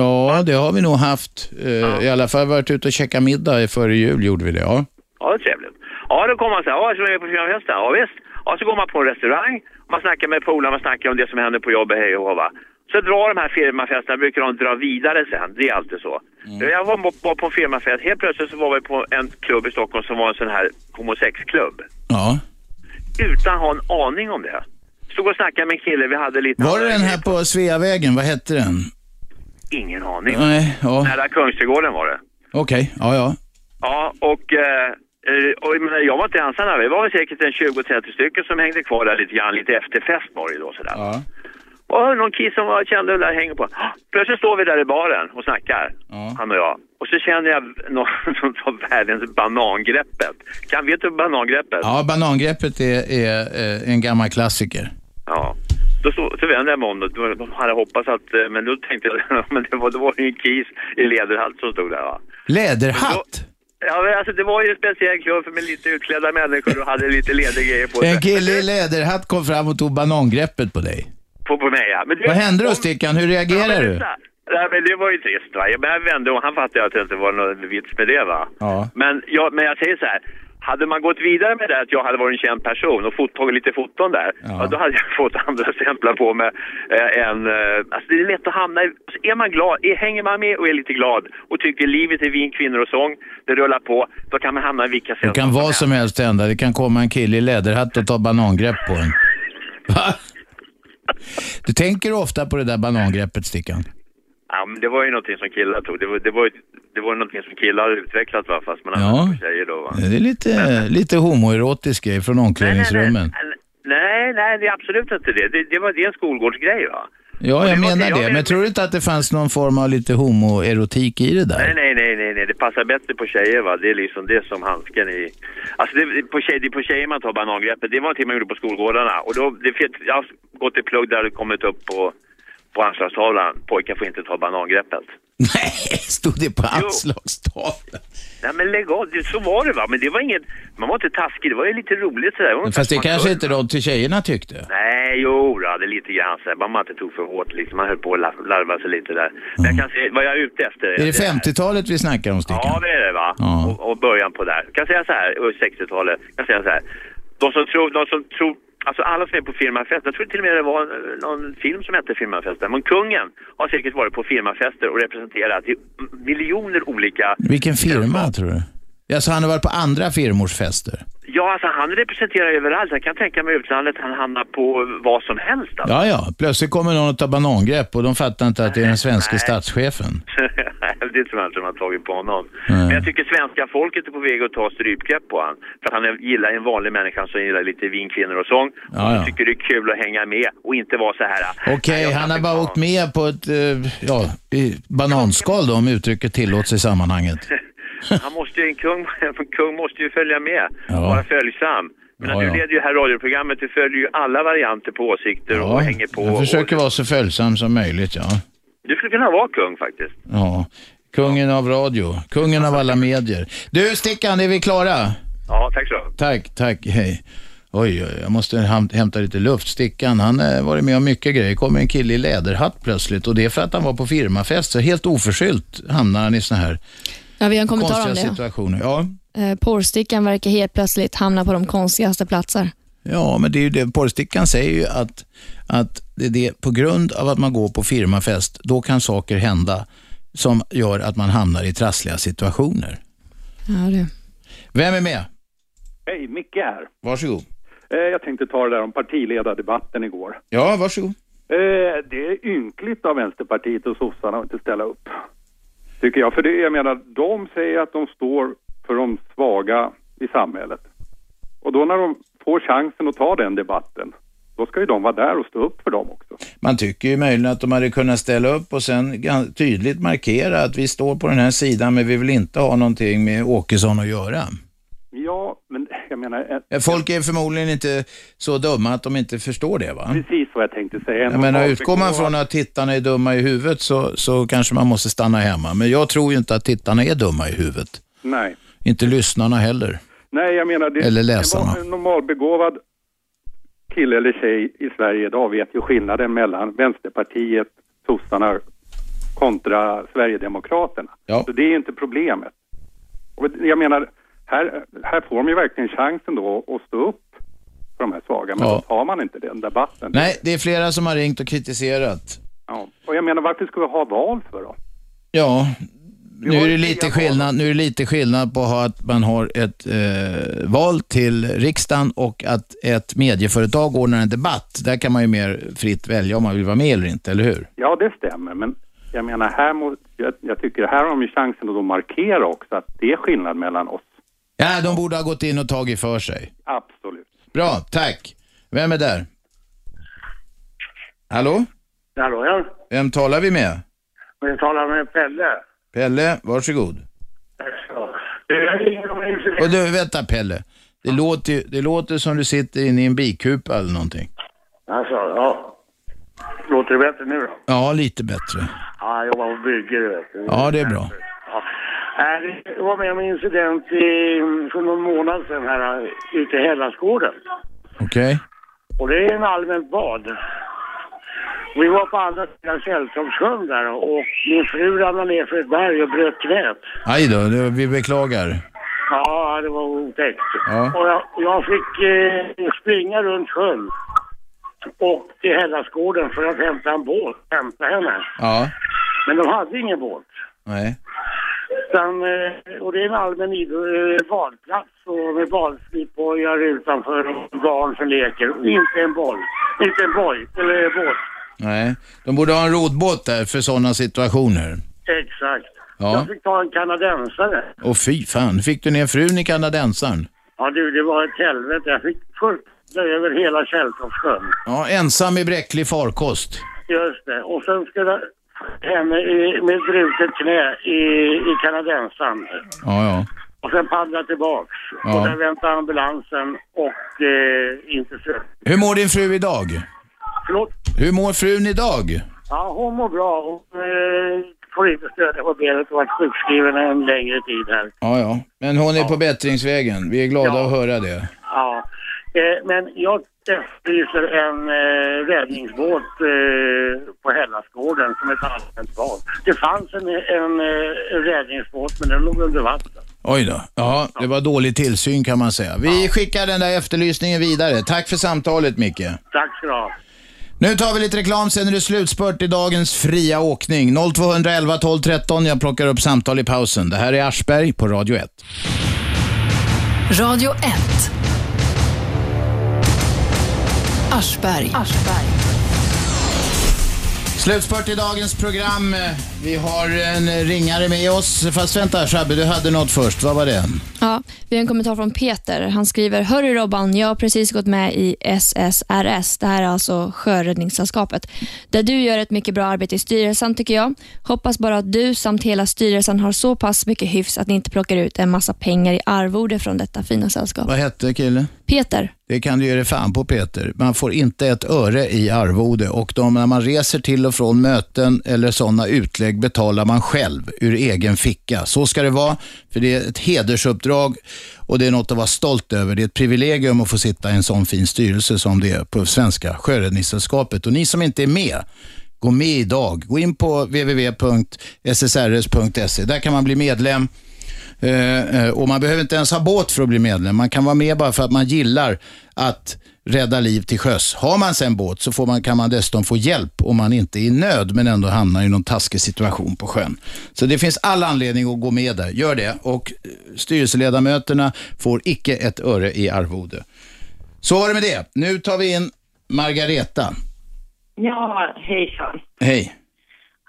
Ja, det har vi nog haft. Eh, I alla fall varit ute och käka middag före jul gjorde vi det. Ja. Ja, det är trevligt. Ja, då kommer man så här, ja, så är jag på firmafesten. Ja, visst. Ja, så går man på en restaurang, man snackar med polarna, man snackar om det som händer på jobbet, hej och va. Så drar de här firmafesterna, brukar de dra vidare sen. Det är alltid så. Jag var, var på en firmafest, helt plötsligt så var vi på en klubb i Stockholm som var en sån här homosexklubb. ja. Utan att ha en aning om det. Stod och snackade med en kille, vi hade lite... Var det den här på Sveavägen? Vad hette den? Ingen aning. Nej, ja. Nära Kungsträdgården var det. Okej, ja, ja. Ja, och, eh, och jag, menar, jag var inte ensam där. Vi var väl säkert en 20-30 stycken som hängde kvar där lite grann. Lite efterfest var det då sådär. Ja. Och någon kille som var, kände där hänger på. Plötsligt står vi där i baren och snackar, han och jag. Och så känner jag någon som tar världens banangreppet. Kan vet du banangreppet? Ja, banangreppet är, är eh, en gammal klassiker. Ja. Då, så, så vände jag mig om och då då hade jag hoppats att, eh, men då tänkte jag, men det var, det var ju en kis i läderhatt som stod där va. Läderhatt? Ja, men alltså det var ju en speciell klubb med lite utklädda människor och hade lite lädergrejer på sig. En kille i läderhatt kom fram och tog banangreppet på dig. På, på mig ja. Men du, Vad hände då Stickan? Hur reagerar du? Nej, men det var ju trist va. Men jag vände och han fattade att det inte var någon vits med det va. Ja. Men, jag, men jag säger så här. hade man gått vidare med det att jag hade varit en känd person och fot, tagit lite foton där, ja. då hade jag fått andra stämplar på mig eh, än... Eh, alltså det är lätt att hamna i... alltså, Är man glad, är, hänger man med och är lite glad och tycker livet är vin, kvinnor och sång, det rullar på, då kan man hamna i vilka Det kan vad som helst hända. Det kan komma en kille i läderhatt och ta banangrepp på en. Va? Du tänker ofta på det där banangreppet, Stickan? Ja, men det var ju någonting som killar tog. Det var, det var, det var någonting som killar hade utvecklat va, fast man Ja. använde på tjejer då va. Det är lite, lite homoerotisk grej från omklädningsrummen. Nej, nej, det är absolut inte det. Det, det var det är en skolgårdsgrej va. Ja, jag det menar det jag. Men tror du inte att det fanns någon form av lite homoerotik i det där? Nej, nej, nej, nej, nej, det passar bättre på tjejer va. Det är liksom det som handsken i... Alltså det, på tjej, det är på tjejer man tar banangreppet. Det var någonting man gjorde på skolgårdarna. Och då, det, jag har gått i plugg där det kommit upp på, på anslagstavlan. Pojkar får inte ta banangreppet. Stod det på anslagstavlan? Nej men lägg av, det, så var det va. Men det var inget, man var inte taskig, det var ju lite roligt sådär. inte Fast det kanske inte de till tjejerna tyckte. Nej, jo, då, det är lite grann så här. Man inte tog för hårt liksom. Man höll på att la- larva sig lite där. Men jag kan se, vad jag är ute efter. Är det 50-talet vi snackar om, Stickan? Ja, det är det va. Ja. Och, och början på där. Jag kan säga så här, och 60-talet. Jag kan säga så här. De som tror, de som tror, alltså alla som är på firmafest, jag tror till och med det var någon film som hette Firmafesten. Men kungen har säkert varit på firmafester och representerat miljoner olika Vilken firma, tror du? Alltså, han har varit på andra firmors fester. Ja, alltså han representerar överallt. Jag kan tänka mig utlandet, han hamnar på vad som helst. Alltså. Ja, ja. Plötsligt kommer någon att ta banangrepp och de fattar inte att det är den svenska Nej. statschefen. det tror jag inte de har tagit på honom. Nej. Men jag tycker svenska folket är på väg att ta strypgrepp på han. För han är- gillar en vanlig människa som gillar lite vin, kvinnor och sång. Ja, ja. Och tycker det är kul att hänga med och inte vara så här. Okej, han har bara åkt med på ett eh, ja, bananskal då, om uttrycket tillåts i sammanhanget. Han måste ju, en kung, en kung måste ju följa med Ja. vara följsam. Men Ja, du ja. leder ju här radioprogrammet, du följer ju alla varianter på åsikter och Ja, hänger på. jag och, försöker vara så följsam som möjligt, ja. du skulle kunna vara kung faktiskt. ja. Kungen av radio, kungen av alla medier. Du, Stickan, är vi klara? Ja, tack så. Tack, tack, hej. Oj, oj, jag måste häm- hämta lite luft. Stickan, han har varit med om mycket grejer. kommer en kille i läderhatt plötsligt och det är för att han var på firmafest. Så helt oförskyllt hamnar han i såna här Ja, vi har en kommentar konstiga om det. situationer. Ja. Eh, porrstickan verkar helt plötsligt hamna på de konstigaste platser. Ja, men det är ju det. Porrstickan säger ju att, att det är det, på grund av att man går på firmafest, då kan saker hända som gör att man hamnar i trassliga situationer. Ja, det. Vem är med? Hej, Micke här. Varsågod. Eh, Jag tänkte ta det där om partiledardebatten igår. Ja, varsågod. Eh, Det är ynkligt av Vänsterpartiet och sossarna att inte ställa upp. Tycker jag. För det, jag menar, de säger att de står för de svaga i samhället. Och då när de får chansen att ta den debatten, då ska ju de vara där och stå upp för dem också. Man tycker ju möjligen att de hade kunnat ställa upp och sen tydligt markera att vi står på den här sidan men vi vill inte ha någonting med Åkesson att göra. Ja, jag menar... eh, Folk är förmodligen inte så dumma att de inte förstår det va? Precis vad jag tänkte säga. Jag menar, utgår man från att tittarna är dumma i huvudet så, så kanske man måste stanna hemma. Men jag tror ju inte att tittarna är dumma i huvudet. Nej. Inte lyssnarna heller. Nej, jag menar... Det, Eller läsarna. En normalbegåvad kille eller tjej i Sverige idag vet ju skillnaden mellan Vänsterpartiet, sossarna kontra Sverigedemokraterna. Ja. Så det är inte problemet. Och jag menar, här, här får de ju verkligen chansen då att stå upp för de här svaga, men Ja. då tar man inte den debatten. Nej, det är flera som har ringt och kritiserat. Ja. Och jag menar, varför ska vi ha val för då? Ja, nu är, det lite skillnad, nu är det lite skillnad på att man har ett eh, val till riksdagen och att ett medieföretag ordnar en debatt. Där kan man ju mer fritt välja om man vill vara med eller inte, eller hur? Ja, det stämmer, men jag menar, här må, jag, jag tycker här har de ju chansen att markera också att det är skillnad mellan oss. Ja, de borde ha gått in och tagit för sig. Absolut. Bra, tack. Vem är där? Hallå? Hallå ja, Vem talar vi med? jag talar med Pelle. Pelle, varsågod. Och du, vänta Pelle. Det låter, ju- det låter som du sitter inne i en bikupa eller någonting. Alltså, ja. Låter det bättre nu då? Ja, lite bättre. Ja, jag jobbar på bygge, du vet. Ja, det är bra. Jag var med om en incident i, för någon månad sedan här ute i Hälladsgården. Okej? Och det är en allmänt bad. Vi var på andra sidan Sälltorpssjön där och min fru ramlade ner för ett berg och bröt knät. Aj då, det, vi beklagar. Ja, det var otäckt. Ja. Och jag, jag fick eh, springa runt sjön och till Hällaskåden för att hämta en båt, hämta henne. Ja. Men de hade ingen båt. Nej. Utan, eh, och det är en allmän eh, badplats och med badslipbojar utanför och barn som leker. Inte en boll. Inte en boj, eller båt. Nej. De borde ha en rodbåt där för sådana situationer. Exakt. Ja. Jag fick ta en kanadensare. Och fy fan, fick du ner frun i kanadensaren? Ja du, det var ett helvete. Jag fick fullt över hela Källtorpssjön. Ja, ensam i bräcklig farkost. Just det. Och sen skulle henne i, med brutet knä i, i kanadensaren. Ja, ja. Och sen paddla tillbaks. Ja. Och där väntade ambulansen och eh, inte så. Hur mår din fru idag? Förlåt? Hur mår frun idag? Ja, hon mår bra. Hon eh, får inte stödja på benet och varit sjukskriven en längre tid här. Ja, ja. Men hon är på bättringsvägen. Vi är glada att höra det. Ja. Eh, men jag efterlyser en eh, räddningsbåt eh, på Hällaskåden som ett allmänt bad. Det fanns en, en, eh, en räddningsbåt men den låg under vatten. Oj då. Ja, det var dålig tillsyn kan man säga. Vi skickar den där efterlysningen vidare. Tack för samtalet Micke. Tack ska du ha. Nu tar vi lite reklam, sen är det slutspurt i dagens fria åkning. 0211 12 13. Jag plockar upp samtal i pausen. Det här är Aschberg på Radio 1. Radio 1. Aschberg. Slutspurt i dagens program. Vi har en ringare med oss. Fast vänta Shabbe, du hade något först. Vad var det? Ja, vi har en kommentar från Peter. Han skriver, Hörru Robban, jag har precis gått med i SSRS. Det här är alltså Sjöräddningssällskapet. Där du gör ett mycket bra arbete i styrelsen tycker jag. Hoppas bara att du samt hela styrelsen har så pass mycket hyfs att ni inte plockar ut en massa pengar i arvode från detta fina sällskap. Vad hette killen? Peter. Det kan du ge dig fan på Peter. Man får inte ett öre i arvode och de, när man reser till och från möten eller sådana utlägg betalar man själv ur egen ficka. Så ska det vara, för det är ett hedersuppdrag och det är något att vara stolt över. Det är ett privilegium att få sitta i en sån fin styrelse som det är på Svenska Sjöräddningssällskapet. Och ni som inte är med, gå med idag. Gå in på www.ssrs.se. Där kan man bli medlem. Eh, eh, och man behöver inte ens ha båt för att bli medlem. Man kan vara med bara för att man gillar att rädda liv till sjöss. Har man sen båt så får man, kan man dessutom få hjälp om man inte är i nöd men ändå hamnar i någon taskig situation på sjön. Så det finns all anledning att gå med där. Gör det. Och eh, styrelseledamöterna får icke ett öre i arvode. Så var det med det. Nu tar vi in Margareta. Ja, hejsan. Hej.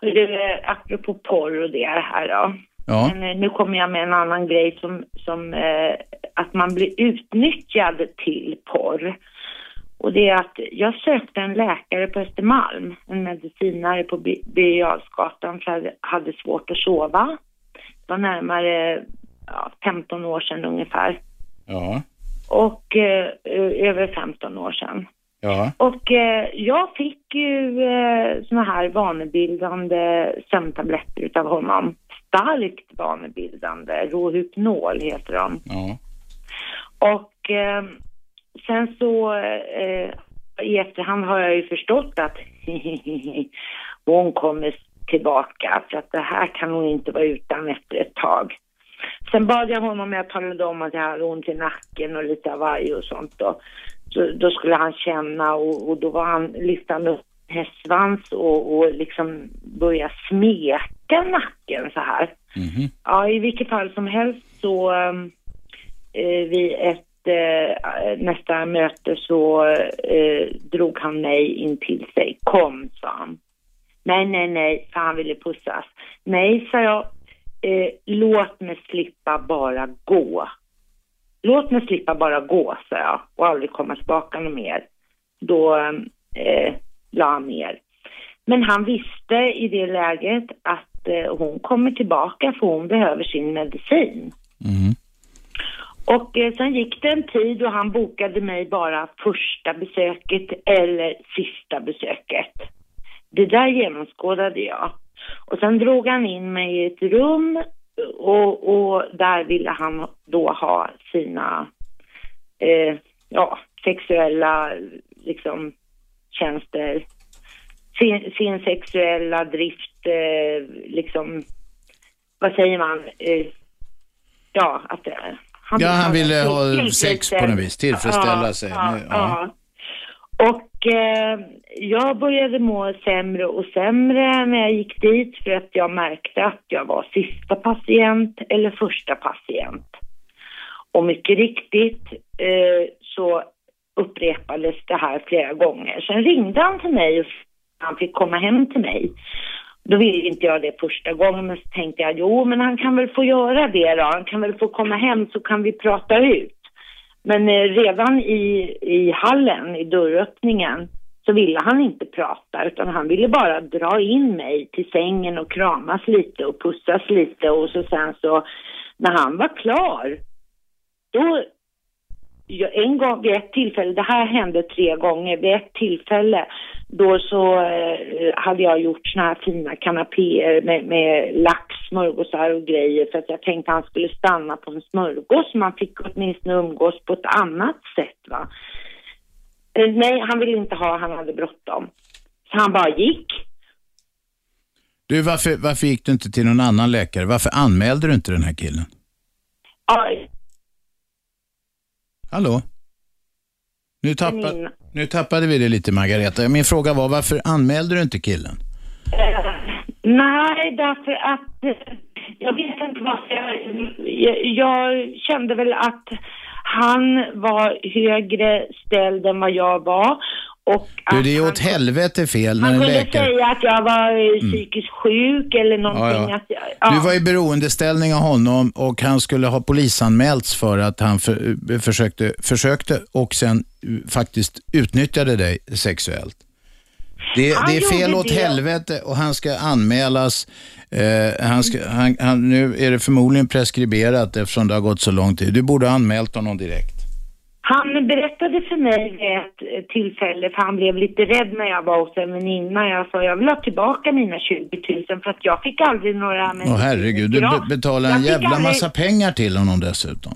Du, eh, apropå porr och det här då. Ja. Men, eh, nu kommer jag med en annan grej som, som eh, att man blir utnyttjad till porr. Och det är att jag sökte en läkare på Östermalm, en medicinare på Bi- Birger för jag hade svårt att sova. Det var närmare ja, 15 år sedan ungefär. Ja. Och eh, över 15 år sedan. Ja. Och eh, jag fick ju eh, såna här vanebildande sömntabletter utav honom. Starkt vanebildande. Rohypnol heter de. Ja. Och eh, sen så eh, i efterhand har jag ju förstått att hon kommer tillbaka för att det här kan hon inte vara utan efter ett tag. Sen bad jag honom, jag talade om att jag hade ont i nacken och lite avaj och sånt då. Så, då skulle han känna och, och då var han, lyfte han upp hästsvans och, och liksom börja smeka nacken så här. Ja, i vilket fall som helst så eh, vid ett eh, nästa möte så eh, drog han mig in till sig. Kom, sa han. Nej, nej, nej, för han ville pussas. Nej, sa jag. Eh, låt mig slippa bara gå. Låt mig slippa bara gå, sa jag, och aldrig komma tillbaka något mer. Då eh, la han ner. Men han visste i det läget att eh, hon kommer tillbaka för hon behöver sin medicin. Mm. Och eh, sen gick det en tid och han bokade mig bara första besöket eller sista besöket. Det där genomskådade jag. Och sen drog han in mig i ett rum och, och där ville han då ha sina eh, ja, sexuella liksom, tjänster. Sin, sin sexuella drift, eh, liksom, vad säger man? Eh, ja, att, eh, eh, Ja, han vill ville ha sex på något vis, tillfredsställa Ja, sig. Ja, ja. Och eh, jag började må sämre och sämre när jag gick dit för att jag märkte att jag var sista patient eller första patient. Och mycket riktigt eh, så upprepades det här flera gånger. Sen ringde han till mig och han fick komma hem till mig. Då ville inte jag det första gången, men så tänkte jag, jo men han kan väl få göra det då. Han kan väl få komma hem så kan vi prata ut. Men eh, redan i, i hallen, i dörröppningen, så ville han inte prata utan han ville bara dra in mig till sängen och kramas lite och pussas lite och så sen så när han var klar, då en gång vid ett tillfälle, det här hände tre gånger, vid ett tillfälle då så eh, hade jag gjort såna här fina kanapéer med, med lax, smörgåsar och grejer för att jag tänkte han skulle stanna på en smörgås, man fick åtminstone umgås på ett annat sätt va. Eh, nej, han ville inte ha, han hade bråttom. Så han bara gick. Du, varför, varför gick du inte till någon annan läkare? Varför anmälde du inte den här killen? Ja, Hallå? Nu, tappa, Min- nu tappade vi det lite, Margareta. Min fråga var, varför anmälde du inte killen? Eh, nej, därför att eh, jag vet inte varför. Jag, jag kände väl att han var högre ställd än vad jag var. Du, det är åt helvete fel när han en kunde läkare... säga att jag var eh, psykiskt sjuk eller någonting. Ja, ja. Att jag, ja. Du var i beroendeställning av honom och han skulle ha polisanmälts för att han för, eh, försökte, försökte och sen eh, faktiskt utnyttjade dig sexuellt. Det, Han det är fel åt det. helvete och han ska anmälas. Eh, han ska, han, han, nu är det förmodligen preskriberat eftersom det har gått så lång tid. Du borde ha anmält honom direkt. Han berättade för mig vid ett eh, tillfälle, för han blev lite rädd när jag var hos en väninna. Jag sa jag vill ha tillbaka mina 20 000 för att jag fick aldrig några Åh herregud, du gratis. be- betalar en jävla aldrig- massa pengar till honom dessutom.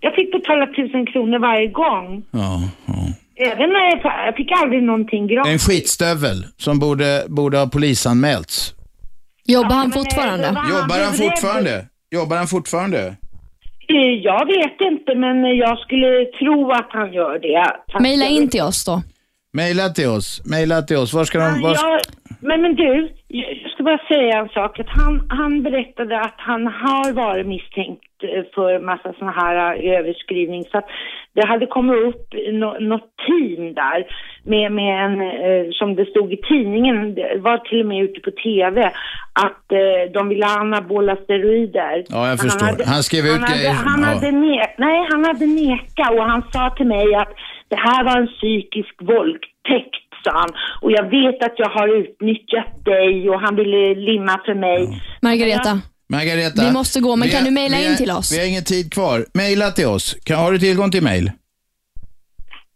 Jag fick betala 1000 kronor varje gång. Ja, ja. Även när jag, jag fick aldrig någonting gratis. En skitstövel som borde, borde ha polisanmälts. Jobbar han fortfarande? Jobbar han fortfarande? Jobbar han fortfarande? Eh, Jag vet inte, men jag skulle tro att han gör det. Jag in till oss då. Maila till oss. Maila till oss. Var ska de... Var... Ja, men, men du, jag ska bara säga en sak. Att han, han berättade att han har varit misstänkt eh, för massa såna här eh, överskrivning. Så att det hade kommit upp no, något team där med, med en, eh, som det stod i tidningen, det var till och med ute på TV, att eh, de ville ha anabola steroider. Ja, jag förstår. Han skrev ut han hade, grejer. han Ja. hade ne- Nej, han hade nekat och han sa till mig att det här var en psykisk våldtäkt, sa han. Och jag vet att jag har utnyttjat dig och han ville limma för mig. Margareta, Margareta. Vi måste gå, men vi kan har- du mejla in till oss? Vi har ingen tid kvar. Maila till oss. Kan, har du tillgång till mail?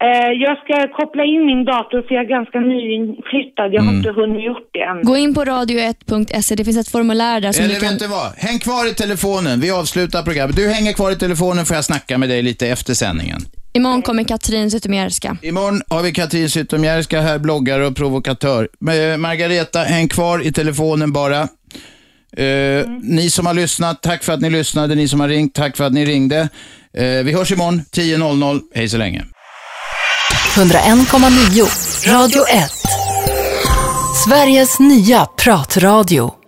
Eh, jag ska koppla in min dator för jag är ganska nyinflyttad. Jag har Mm. inte hunnit gjort det än. gå in på radio1.se. Det finns ett formulär där som Eller du kan... vet du vad? Häng kvar i telefonen. Vi avslutar programmet. Du hänger kvar i telefonen får jag snacka med dig lite efter sändningen. Imorgon kommer Katrin Zytomierska. Imorgon har vi Katrin Zytomierska här, bloggare och provokatör. Eh, Margareta, häng kvar i telefonen bara. Eh, Ni som har lyssnat, tack för att ni lyssnade. Ni som har ringt, tack för att ni ringde. Eh, vi hörs imorgon 10.00. Hej så länge. 101,9 Radio 1. Sveriges nya pratradio.